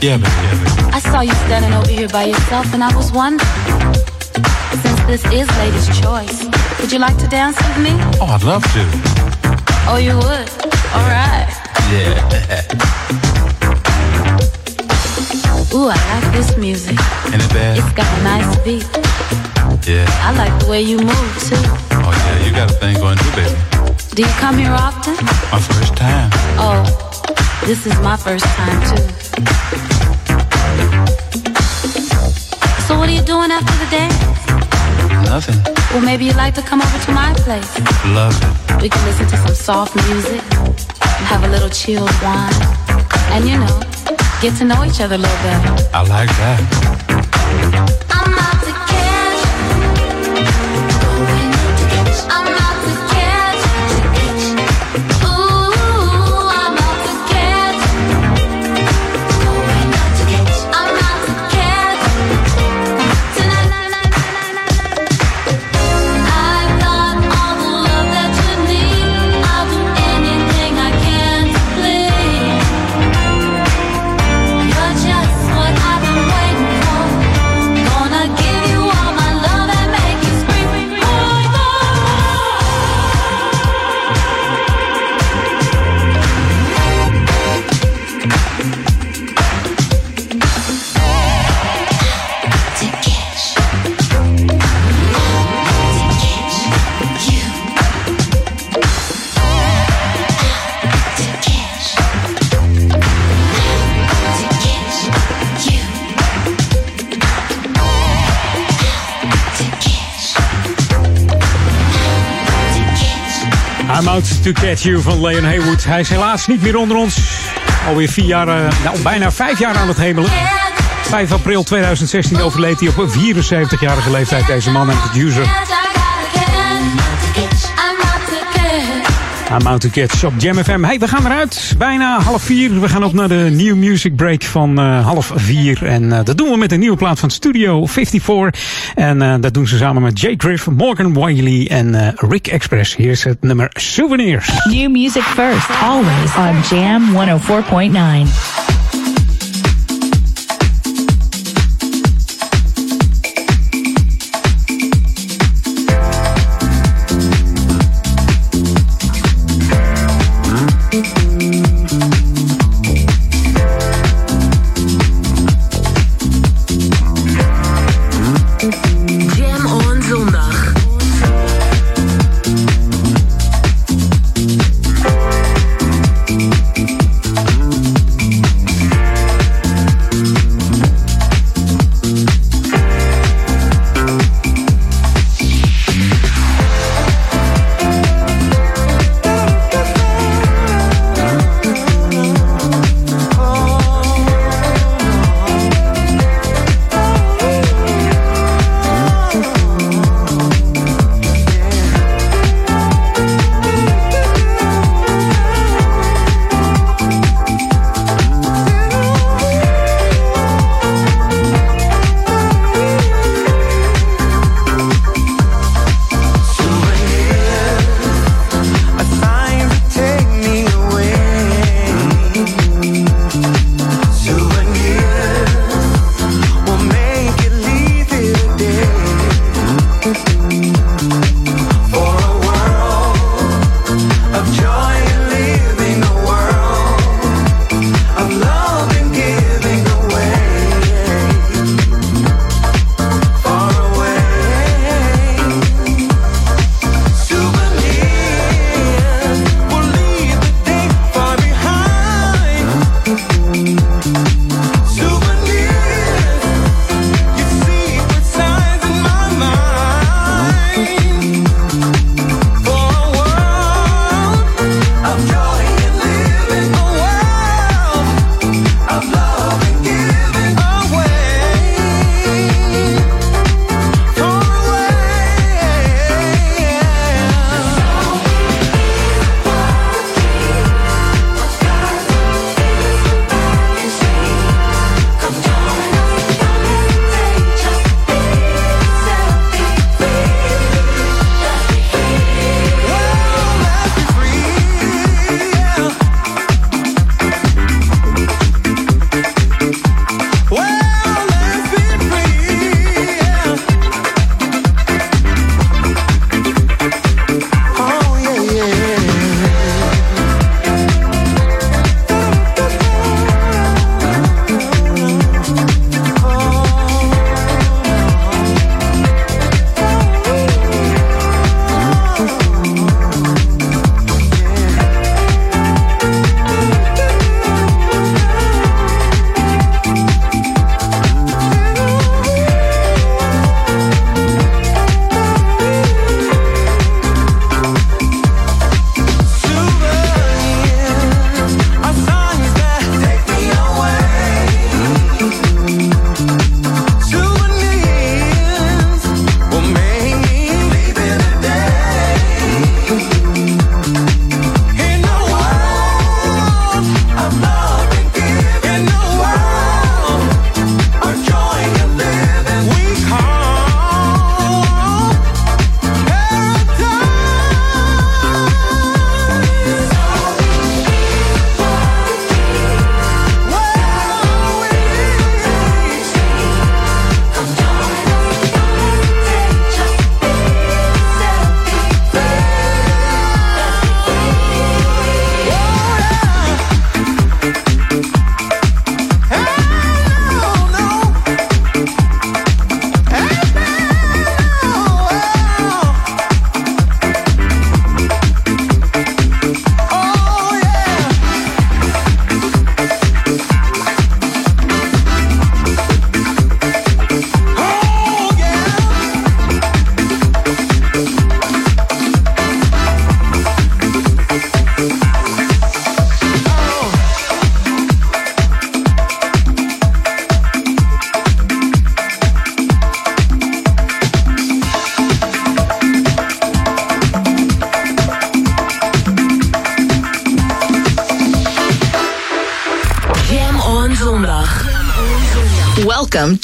Yeah, baby, yeah, baby. I saw you standing over here by yourself, and I was wondering. Since this is ladies' choice, would you like to dance with me? Oh, I'd love to. Oh, you would? All right. Yeah. Ooh, I like this music. Ain't it bad? It's got a nice beat. Yeah. I like the way you move too. Oh, yeah, you got a thing going too, baby. Do you come here often? My first time. Oh, this is my first time too. Doing after the dance? Nothing. Well, maybe you'd like to come over to my place. Love it. We can listen to some soft music, have a little chilled wine, and you know, get to know each other a little better. I like that. To catch you van Leon Haywood. Hij is helaas niet meer onder ons. Alweer vier jaar, eh, nou bijna vijf jaar aan het hemelen. 5 april 2016 overleed hij op een 74-jarige leeftijd, deze man en producer. I'm out to catch op Jam FM. Hey, we gaan eruit. Bijna half vier. We gaan op naar de New Music Break van eh, half vier. En eh, dat doen we met een nieuwe plaat van Studio 54. En eh, dat doen ze samen met Jay Griff, Morgan Wiley en Rick Express. Hier is het nummer Souvenirs. New music first, always on Jam 104.9.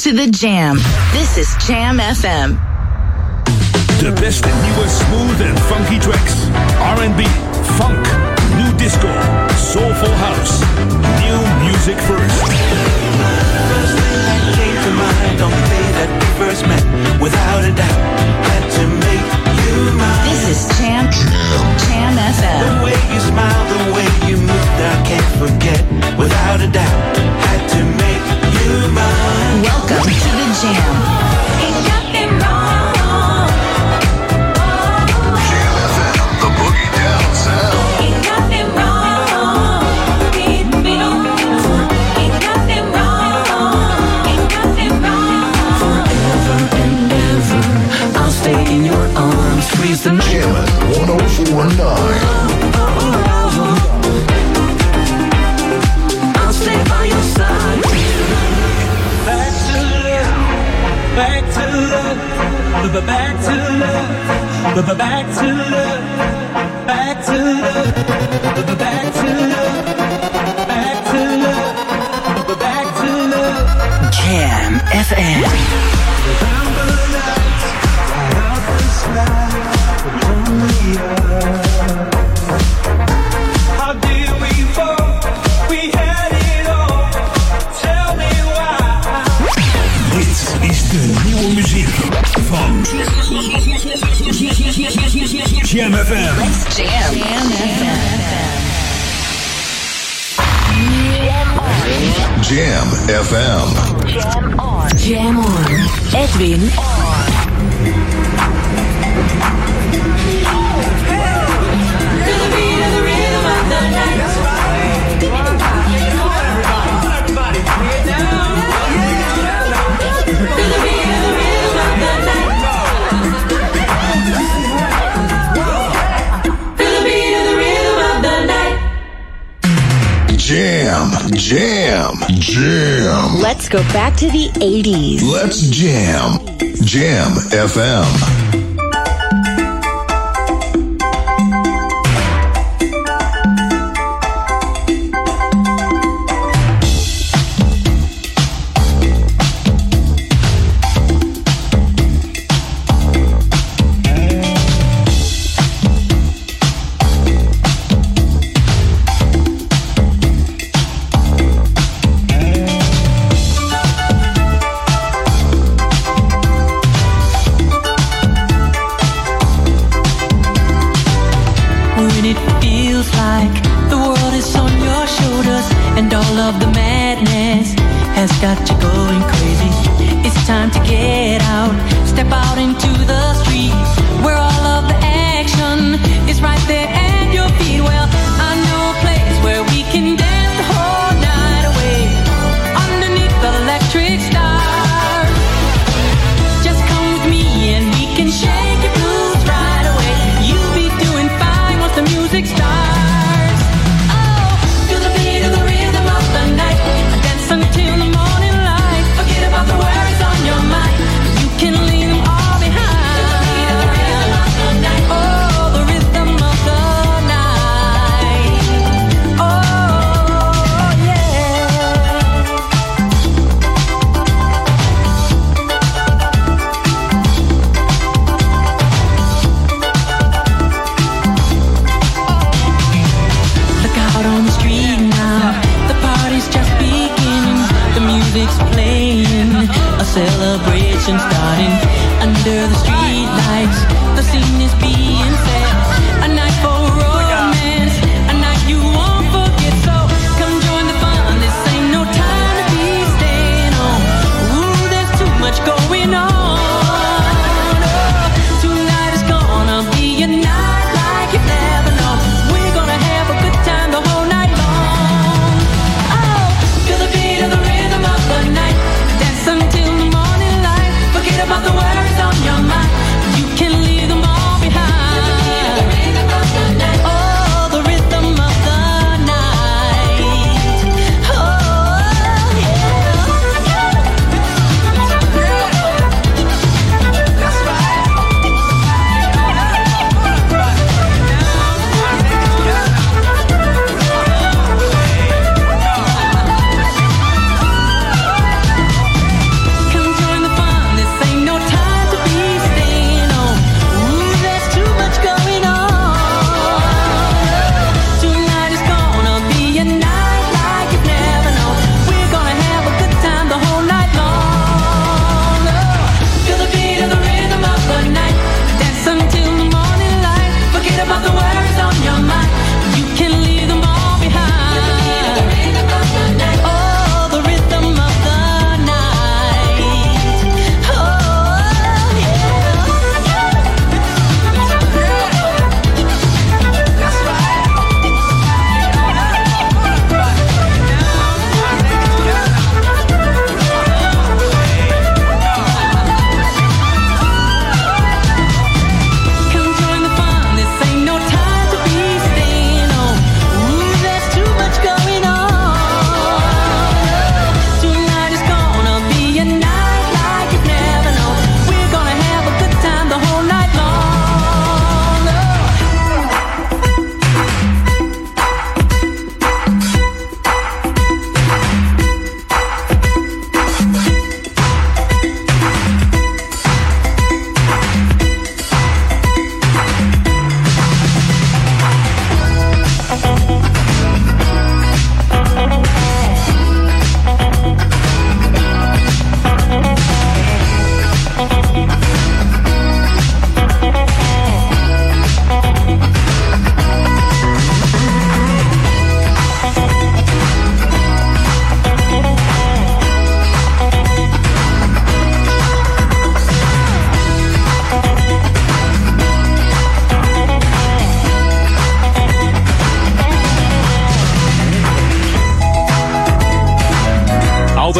to the jam. This is Jam FM. De beste newest smooth and funky tracks. R&B, funk, new disco, soulful house. New music first. 80.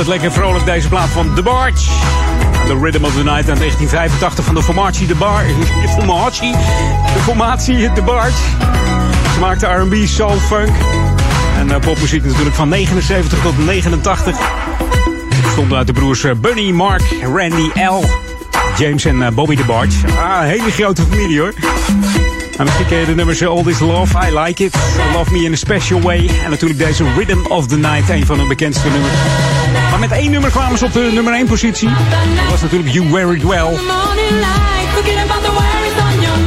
Altijd lekker vrolijk deze plaat van The Barge. The Rhythm of the Night uit 1985 van de formatie The Bar. De formatie? De formatie The Barge. Ze maakte R&B, soul, funk. En uh, popmuziek natuurlijk van 79 tot 89. Ze bestonden uit de broers eh, Bunny, Mark, Randy, L. James en uh, Bobby The Barge. Ah, een hele grote familie hoor. En misschien ken je de nummers All This Love, I Like It, Love Me in a Special Way. En natuurlijk deze Rhythm of the Night, een van hun bekendste nummers. Met één nummer kwamen ze op de nummer 1 positie. Dat was natuurlijk You Wear It Well.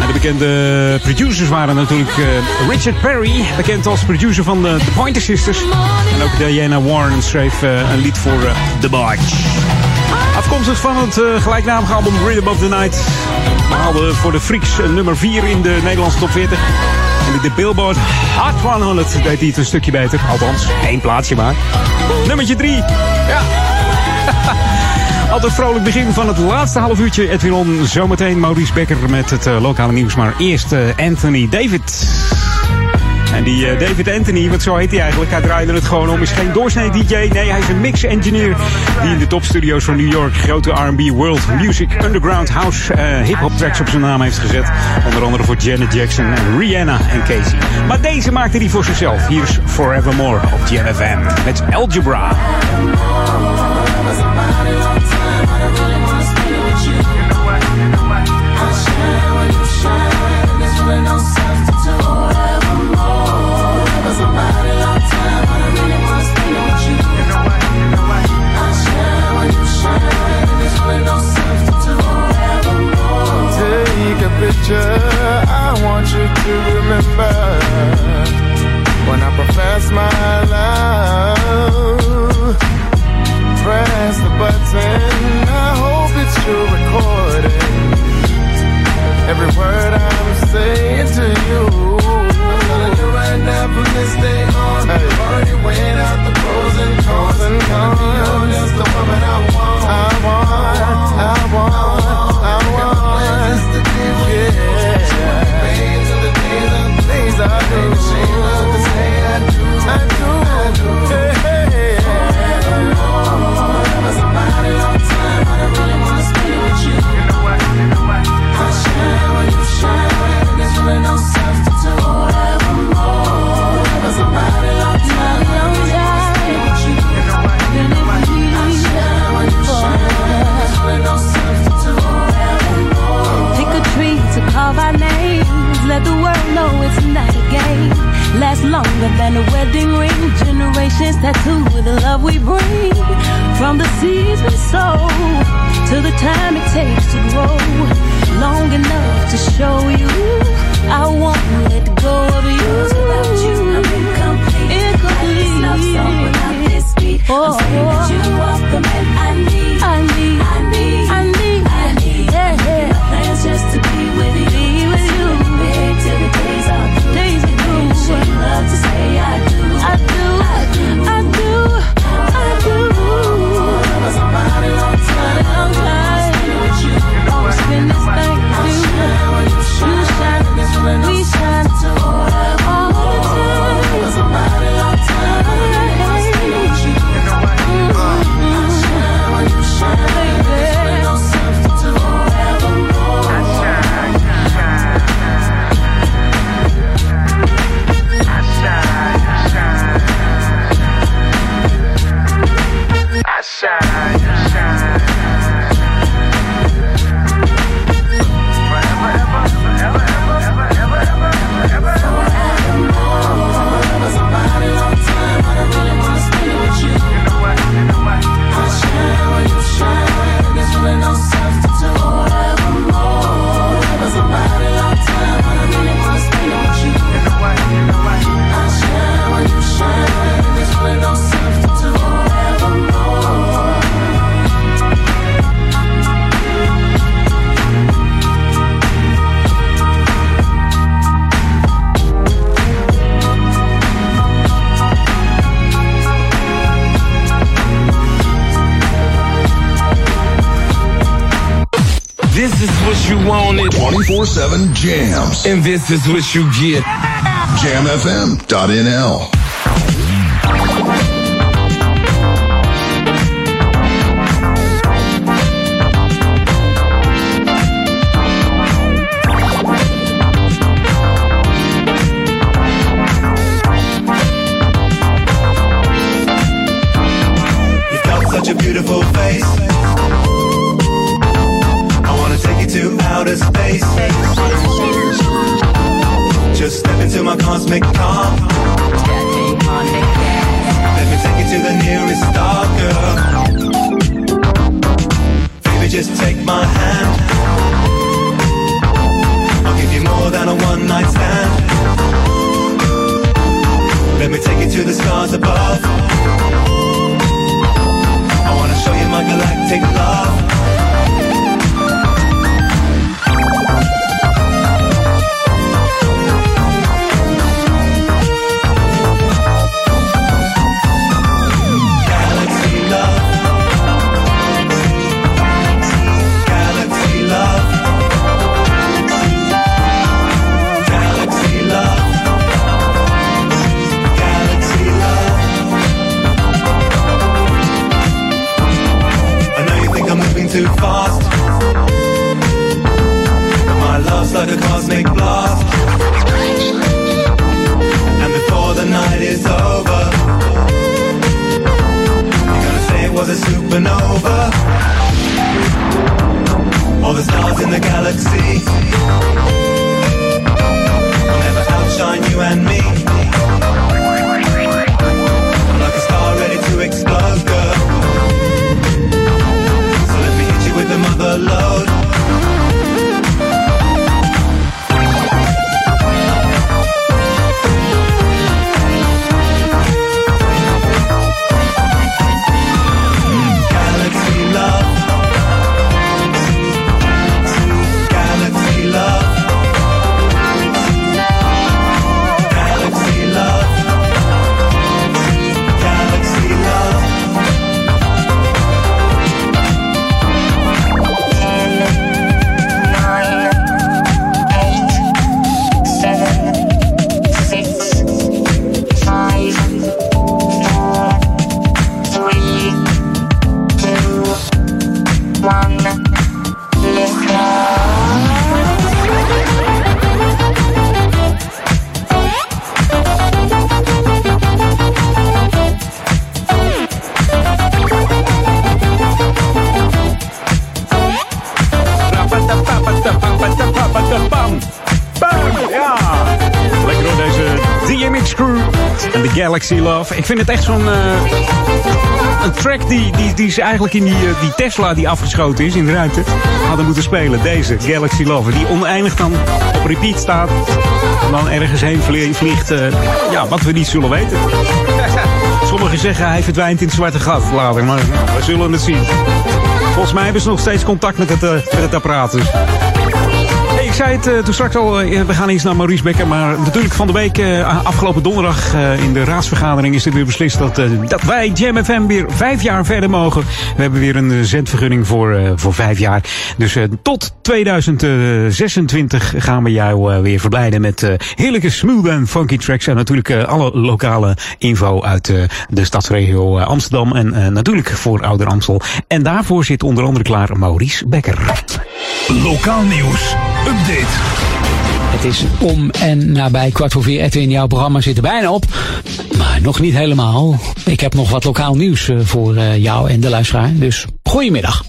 De bekende producers waren natuurlijk uh, Richard Perry, bekend als producer van de, The Pointer Sisters. En ook Diana Warren schreef uh, een lied voor The Barge. Afkomstig van het uh, gelijknamige album Rhythm of the Night. Behaalde voor de Freaks nummer 4 in de Nederlandse top 40. De Billboard Hot 100 deed hij het een stukje beter. Althans, één plaatsje maar. Nummertje 3. Ja. Altijd vrolijk begin van het laatste half uurtje. Edwin On, zometeen Maurice Becker met het uh, lokale nieuws. Maar eerst uh, Anthony David. En die uh, David Anthony, want zo heet hij eigenlijk, hij draaide het gewoon om, is geen doorsnee DJ. Nee, hij is een mix-engineer die in de topstudio's van New York grote R&B, world music, underground, house, uh, hip-hop tracks op zijn naam heeft gezet. Onder andere voor Janet Jackson Rihanna en Casey. Maar deze maakte hij voor zichzelf. Hier is Forevermore op GMFM met Algebra. Every word I'm saying to you. From this day on. Hey. Already weighing out the pros and cons. And cons. You're just the woman I want. I want. I want. I Last longer than a wedding ring. Generations tattooed with the love we bring. From the seeds we sow to the time it takes to grow. Long enough to show you I won't let go of you. Without you, I'm incomplete. incomplete. This love song without this beat. Oh, I'm saying that you are the man I need. Oh, oh. I need. I need. 24 7 jams. And this is what you get. Jamfm.nl. Galaxy Love. Ik vind het echt zo'n eh, een track die, die, die ze eigenlijk in die, eh, die Tesla die afgeschoten is in de ruimte hadden moeten spelen. Deze Galaxy Love, die oneindig dan op repeat staat en dan ergens heen vlie- vliegt. eh, ja, wat we niet zullen weten. Sommigen zeggen hij verdwijnt in het zwarte gat later, maar we zullen het zien. Volgens mij hebben ze nog steeds contact met het, met het apparaat. Dus. Zei het eh, toen straks al, eh, we gaan eens naar Maurice Becker. Maar natuurlijk van de week, eh, afgelopen donderdag in de raadsvergadering is er weer beslist dat, dat wij Jam FM weer vijf jaar verder mogen. We hebben weer een zendvergunning voor, voor vijf jaar. Dus tot 2026 gaan we jou weer verblijden met heerlijke smooth en funky tracks. En natuurlijk alle lokale info uit de stadsregio Amsterdam. En natuurlijk voor Ouder Amstel. En daarvoor zit onder andere klaar Maurice Becker. Lokaal nieuws. Update. Het is om en nabij kwart voor vier. Edwin, jouw programma zit er bijna op. Maar nog niet helemaal. Ik heb nog wat lokaal nieuws eh, voor eh, jou en de luisteraar. Dus goedemiddag.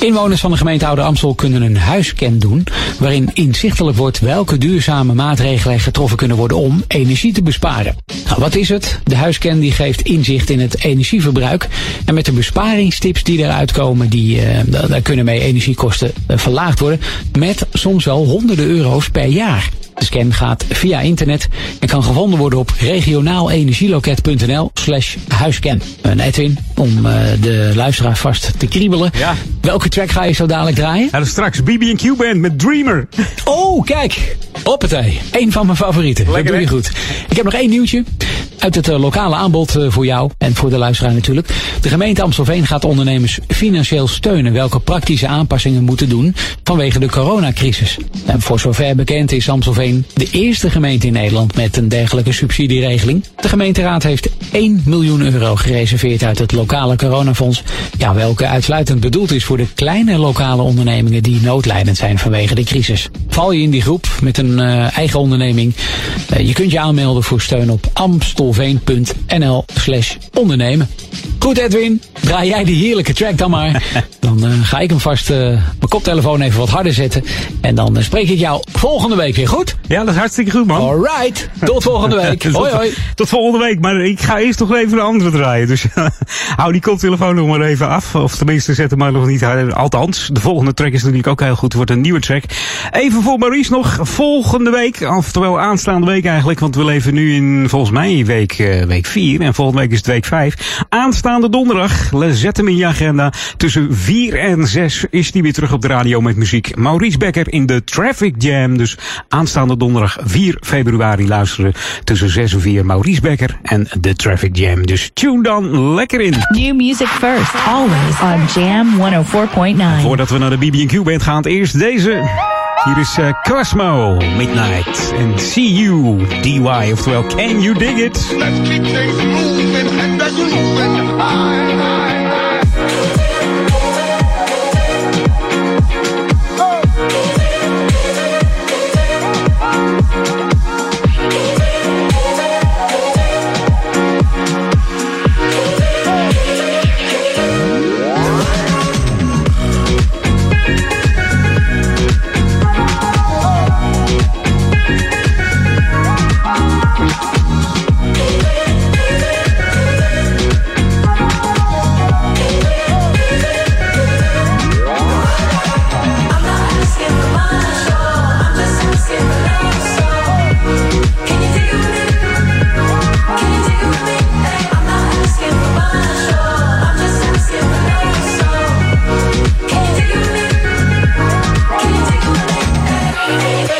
Inwoners van de gemeente Oude Amstel kunnen een huiscan doen, waarin inzichtelijk wordt welke duurzame maatregelen getroffen kunnen worden om energie te besparen. Nou, wat is het? De huiscan die geeft inzicht in het energieverbruik en met de besparingstips die eruit komen, die, eh, da- daar kunnen mee energiekosten eh, verlaagd worden met soms wel honderden euro's per jaar. De scan gaat via internet en kan gevonden worden op regionaalenergieloket.nl slash huiscan. En Edwin, om eh, de luisteraar vast te kriebelen. Ja. Welke track ga je zo dadelijk draaien? Ja, straks BB&Q Band met Dreamer. Oh, kijk. Hoppatee. Eén van mijn favorieten. dat doe je goed. Ik heb nog één nieuwtje. Uit het eh, lokale aanbod eh, voor jou en voor de luisteraar natuurlijk. De gemeente Amstelveen gaat ondernemers financieel steunen welke praktische aanpassingen moeten doen vanwege de coronacrisis. En voor zover bekend is Amstelveen de eerste gemeente in Nederland met een dergelijke subsidieregeling. De gemeenteraad heeft 1 miljoen euro gereserveerd uit het lokale coronafonds. Ja, welke uitsluitend bedoeld is voor de kleine lokale ondernemingen die noodlijdend zijn vanwege de crisis. Val je in die groep met een eh, eigen onderneming? Je kunt je aanmelden voor steun op amstelveen.nl slash ondernemen. Goed Edwin, draai jij die heerlijke track dan maar. Dan eh, ga ik hem vast eh, mijn koptelefoon even wat harder zetten. En dan eh, spreek ik jou volgende week weer goed. Ja, dat is hartstikke goed, man. Alright, tot volgende week. tot, hoi hoi. Tot volgende week, maar ik ga eerst nog even een andere draaien. Dus hou die koptelefoon nog maar even af. Of tenminste, zet hem maar nog niet harder. Althans, de volgende track is natuurlijk ook heel goed. Het wordt een nieuwe track. Even voor Maurice nog. Volgende week, oftewel aanstaande week eigenlijk. Want we leven nu in, volgens mij, week, eh, week 4. En volgende week is het week 5. Aanstaande donderdag, zet hem in je agenda. Tussen 4 en 6 is hij weer terug op de radio met muziek. Maurice Becker in de Traffic Jam. Dus aanstaande donderdag 4 februari luisteren. Tussen 6 en 4 Maurice Becker en de Traffic Jam. Dus tune dan lekker in. New music first, always on Jam 104.9. Voordat we naar de BB&Q band gaan, eerst deze. Hier is eh, Cosmo, Midnight. En See You, DY. Oftewel, Can You Dig It? Let's keep things moving and you moving. High.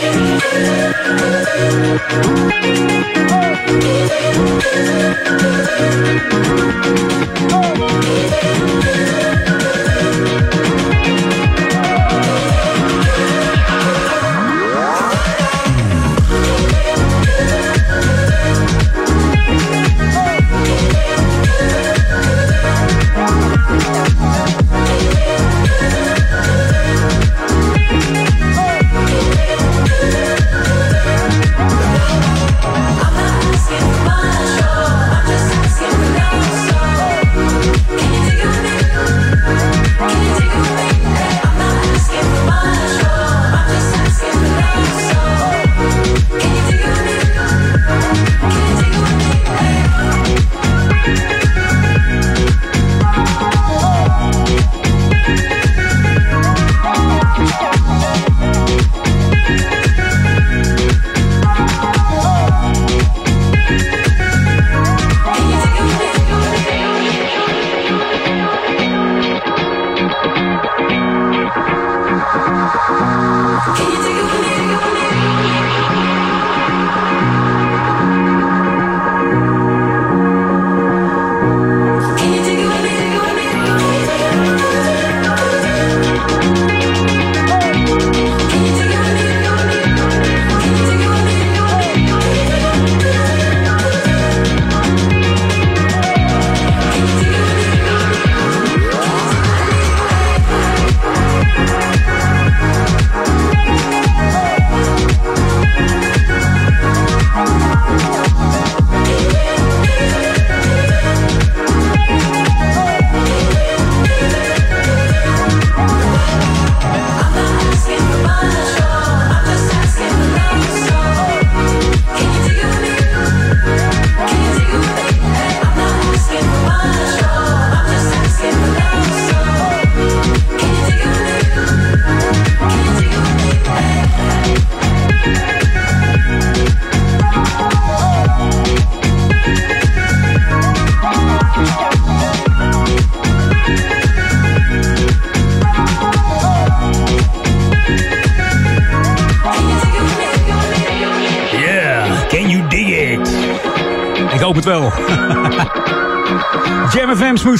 Oh!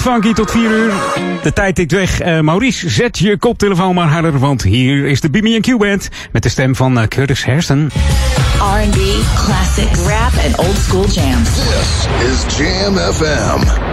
Funky tot 4 uur. De tijd tikt weg. Eh, Maurice, zet je koptelefoon maar harder, want hier is de BB&Q Band met de stem van eh, Curtis Hairston. R&B, classics, rap, and old school jams. This is Jam FM.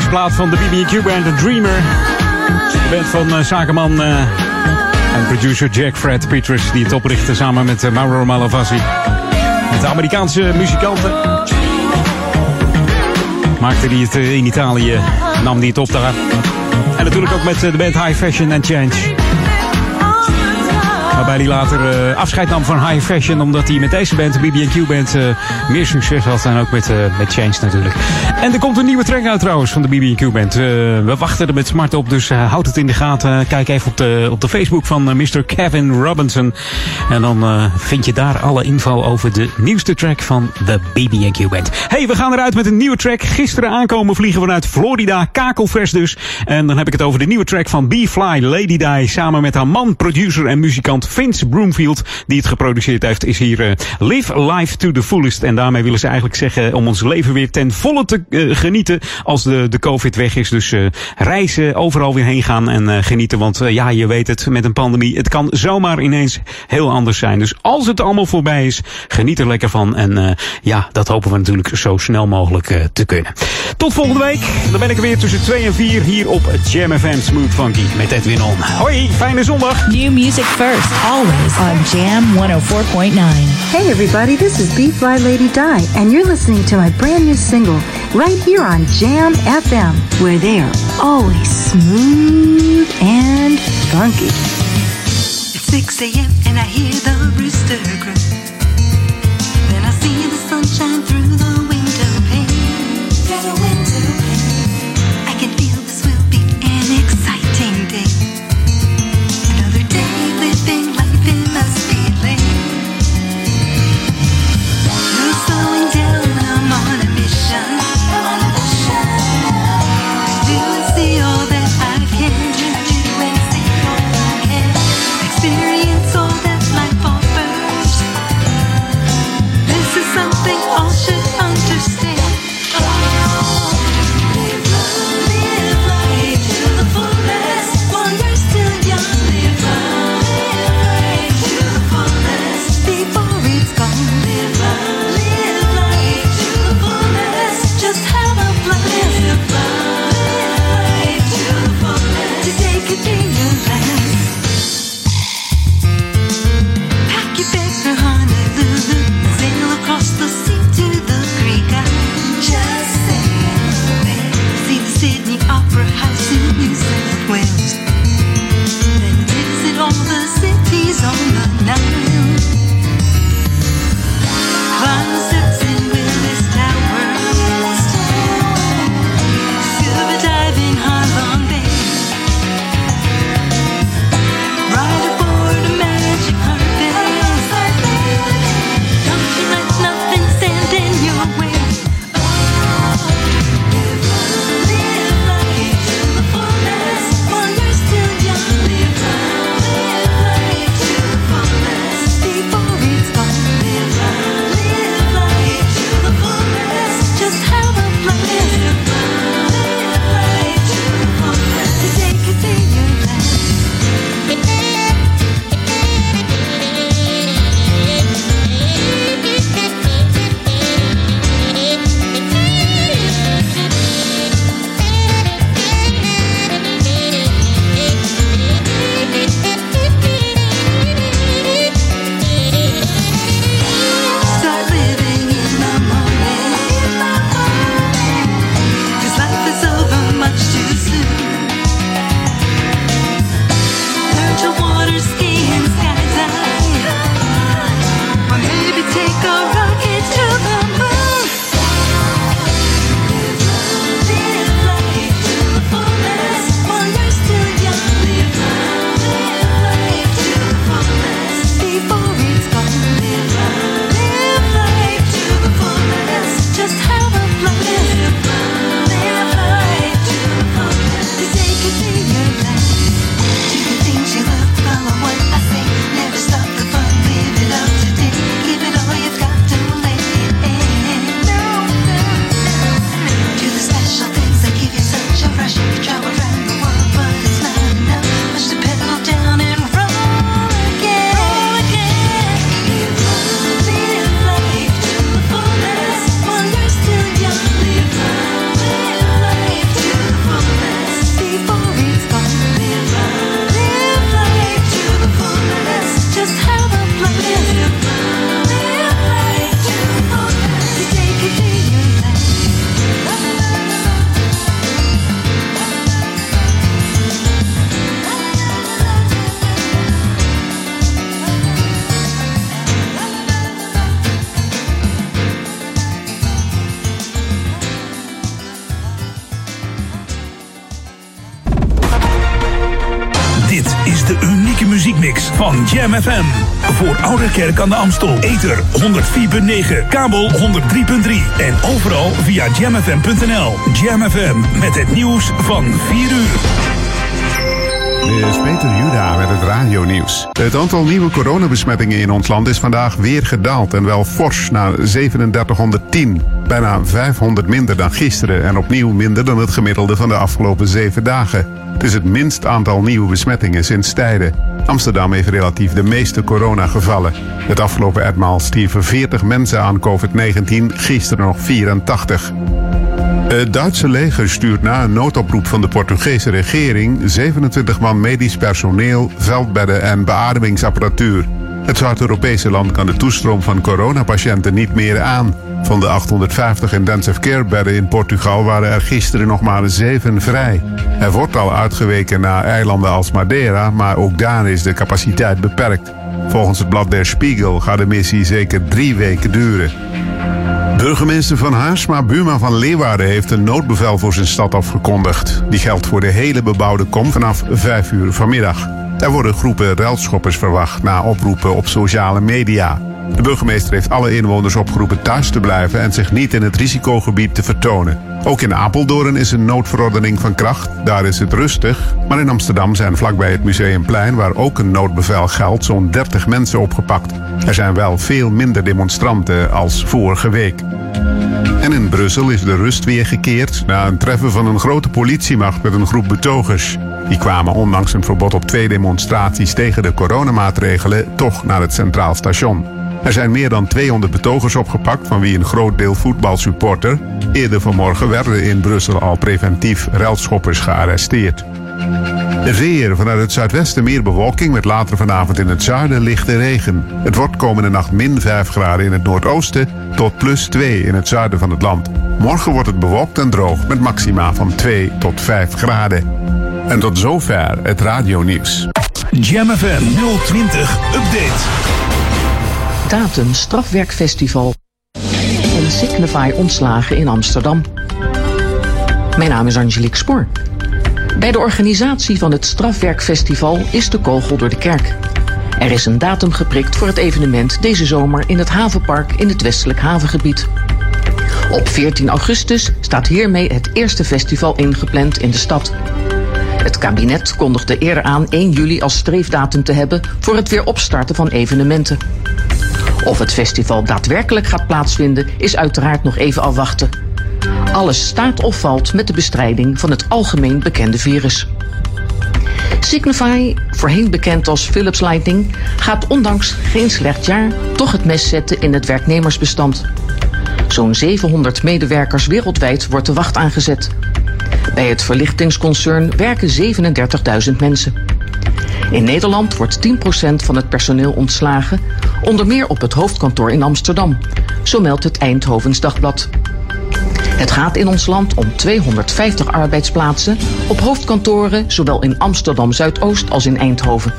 Fantastische plaat van de BB&Q Band, The Dreamer. De band van eh, zakenman eh, en producer Jack Fred Peters, die het oprichtte samen met eh, Mauro Malavasi. Met de Amerikaanse muzikanten. Maakte hij het in Italië, nam hij het op daar. En natuurlijk ook met de band High Fashion and Change. Hij later eh, afscheid nam van High Fashion. Omdat hij met deze band, de BB&Q Band, eh, meer succes had. En ook met, eh, met Change natuurlijk. En er komt een nieuwe track uit trouwens van de BB&Q Band. Eh, we wachten er met smart op, dus houd het in de gaten. Kijk even op de, op de Facebook van Mr. Kevin Robinson. En dan vind je daar alle info over de nieuwste track van de BB&Q Band. hey, we gaan eruit met een nieuwe track. Gisteren aankomen vliegen vanuit Florida, kakelvers dus. En dan heb ik het over de nieuwe track van B-Fly, Lady Die. Samen met haar man, producer en muzikant Vince Broomfield, die het geproduceerd heeft, is hier eh, Live Life to the Fullest. En daarmee willen ze eigenlijk zeggen om ons leven weer ten volle te eh, genieten als de, de COVID weg is. Dus eh, reizen, overal weer heen gaan en genieten. Want ja, je weet het, met een pandemie, het kan zomaar ineens heel anders zijn. Dus als het allemaal voorbij is, geniet er lekker van. En ja, dat hopen we natuurlijk zo snel mogelijk te kunnen. Tot volgende week. Dan ben ik er weer tussen 2 en 4 hier op Jam FM Smooth Funky met Edwin On. Hoi, fijne zondag. New music first, always on Jam 104.9. Hey everybody, this is B Fly Lady Di, and you're listening to my brand new single right here on Jam FM, where they are always smooth and funky. It's 6 a.m. and I hear the rooster crow. Then I see the sunshine through the Kerk aan de Amstel. Ether 104.9, kabel 103.3 en overal via jamfm.nl. Jam FM met het nieuws van 4 uur. Dit is Peter Juda met het radio-nieuws. Het aantal nieuwe coronabesmettingen in ons land is vandaag weer gedaald en wel fors naar 3710. Bijna 500 minder dan gisteren en opnieuw minder dan het gemiddelde van de afgelopen zeven dagen. Het is het minst aantal nieuwe besmettingen sinds tijden. Amsterdam heeft relatief de meeste coronagevallen. Het afgelopen etmaal stierven 40 mensen aan COVID-19, gisteren nog 84. Het Duitse leger stuurt na een noodoproep van de Portugese regering 27 man medisch personeel, veldbedden en beademingsapparatuur. Het Zuid-Europese land kan de toestroom van coronapatiënten niet meer aan. Van de 850 intensive care bedden in Portugal waren er gisteren nog maar zeven vrij. Er wordt al uitgeweken naar eilanden als Madeira, maar ook daar is de capaciteit beperkt. Volgens het blad Der Spiegel gaat de missie zeker drie weken duren. Burgemeester Van Haarsma Buma van Leeuwarden heeft een noodbevel voor zijn stad afgekondigd. Die geldt voor de hele bebouwde kom vanaf 5 uur vanmiddag. Er worden groepen ruilschoppers verwacht na oproepen op sociale media. De burgemeester heeft alle inwoners opgeroepen thuis te blijven en zich niet in het risicogebied te vertonen. Ook in Apeldoorn is een noodverordening van kracht. Daar is het rustig. Maar in Amsterdam zijn vlakbij het Museumplein, waar ook een noodbevel geldt, zo'n 30 mensen opgepakt. Er zijn wel veel minder demonstranten als vorige week. En in Brussel is de rust weer gekeerd na een treffen van een grote politiemacht met een groep betogers. Die kwamen ondanks een verbod op twee demonstraties tegen de coronamaatregelen toch naar het Centraal Station. Er zijn meer dan 200 betogers opgepakt, van wie een groot deel voetbalsupporter. Eerder vanmorgen werden in Brussel al preventief relschoppers gearresteerd. Het weer vanuit het zuidwesten meer bewolking met later vanavond in het zuiden lichte regen. Het wordt komende nacht min 5 graden in het noordoosten tot plus 2 in het zuiden van het land. Morgen wordt het bewolkt en droog met maxima van 2 tot 5 graden. En tot zover het radionieuws. Jam FM 020 Update. Datum Strafwerkfestival en Signify ontslagen in Amsterdam. Mijn naam is Angelique Spoor. Bij de organisatie van het Strafwerkfestival is de kogel door de kerk. Er is een datum geprikt voor het evenement deze zomer in het havenpark in het westelijk havengebied. Op 14 augustus staat hiermee het eerste festival ingepland in de stad. Het kabinet kondigde eerder aan 1 juli als streefdatum te hebben voor het weer opstarten van evenementen. Of het festival daadwerkelijk gaat plaatsvinden is uiteraard nog even afwachten. Alles staat of valt met de bestrijding van het algemeen bekende virus. Signify, voorheen bekend als Philips Lighting, gaat ondanks geen slecht jaar toch het mes zetten in het werknemersbestand. Zo'n 700 medewerkers wereldwijd wordt de wacht aangezet. Bij het verlichtingsconcern werken 37.000 mensen. In Nederland wordt 10% van het personeel ontslagen, onder meer op het hoofdkantoor in Amsterdam. Zo meldt het Eindhovens Dagblad. Het gaat in ons land om 250 arbeidsplaatsen op hoofdkantoren zowel in Amsterdam Zuidoost als in Eindhoven.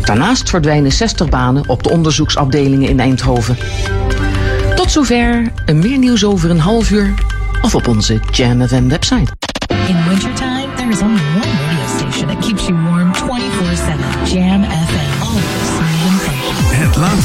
Daarnaast verdwijnen 60 banen op de onderzoeksafdelingen in Eindhoven. Tot zover, en meer nieuws over een half uur of op onze Jam FM website. In wintertime, there is only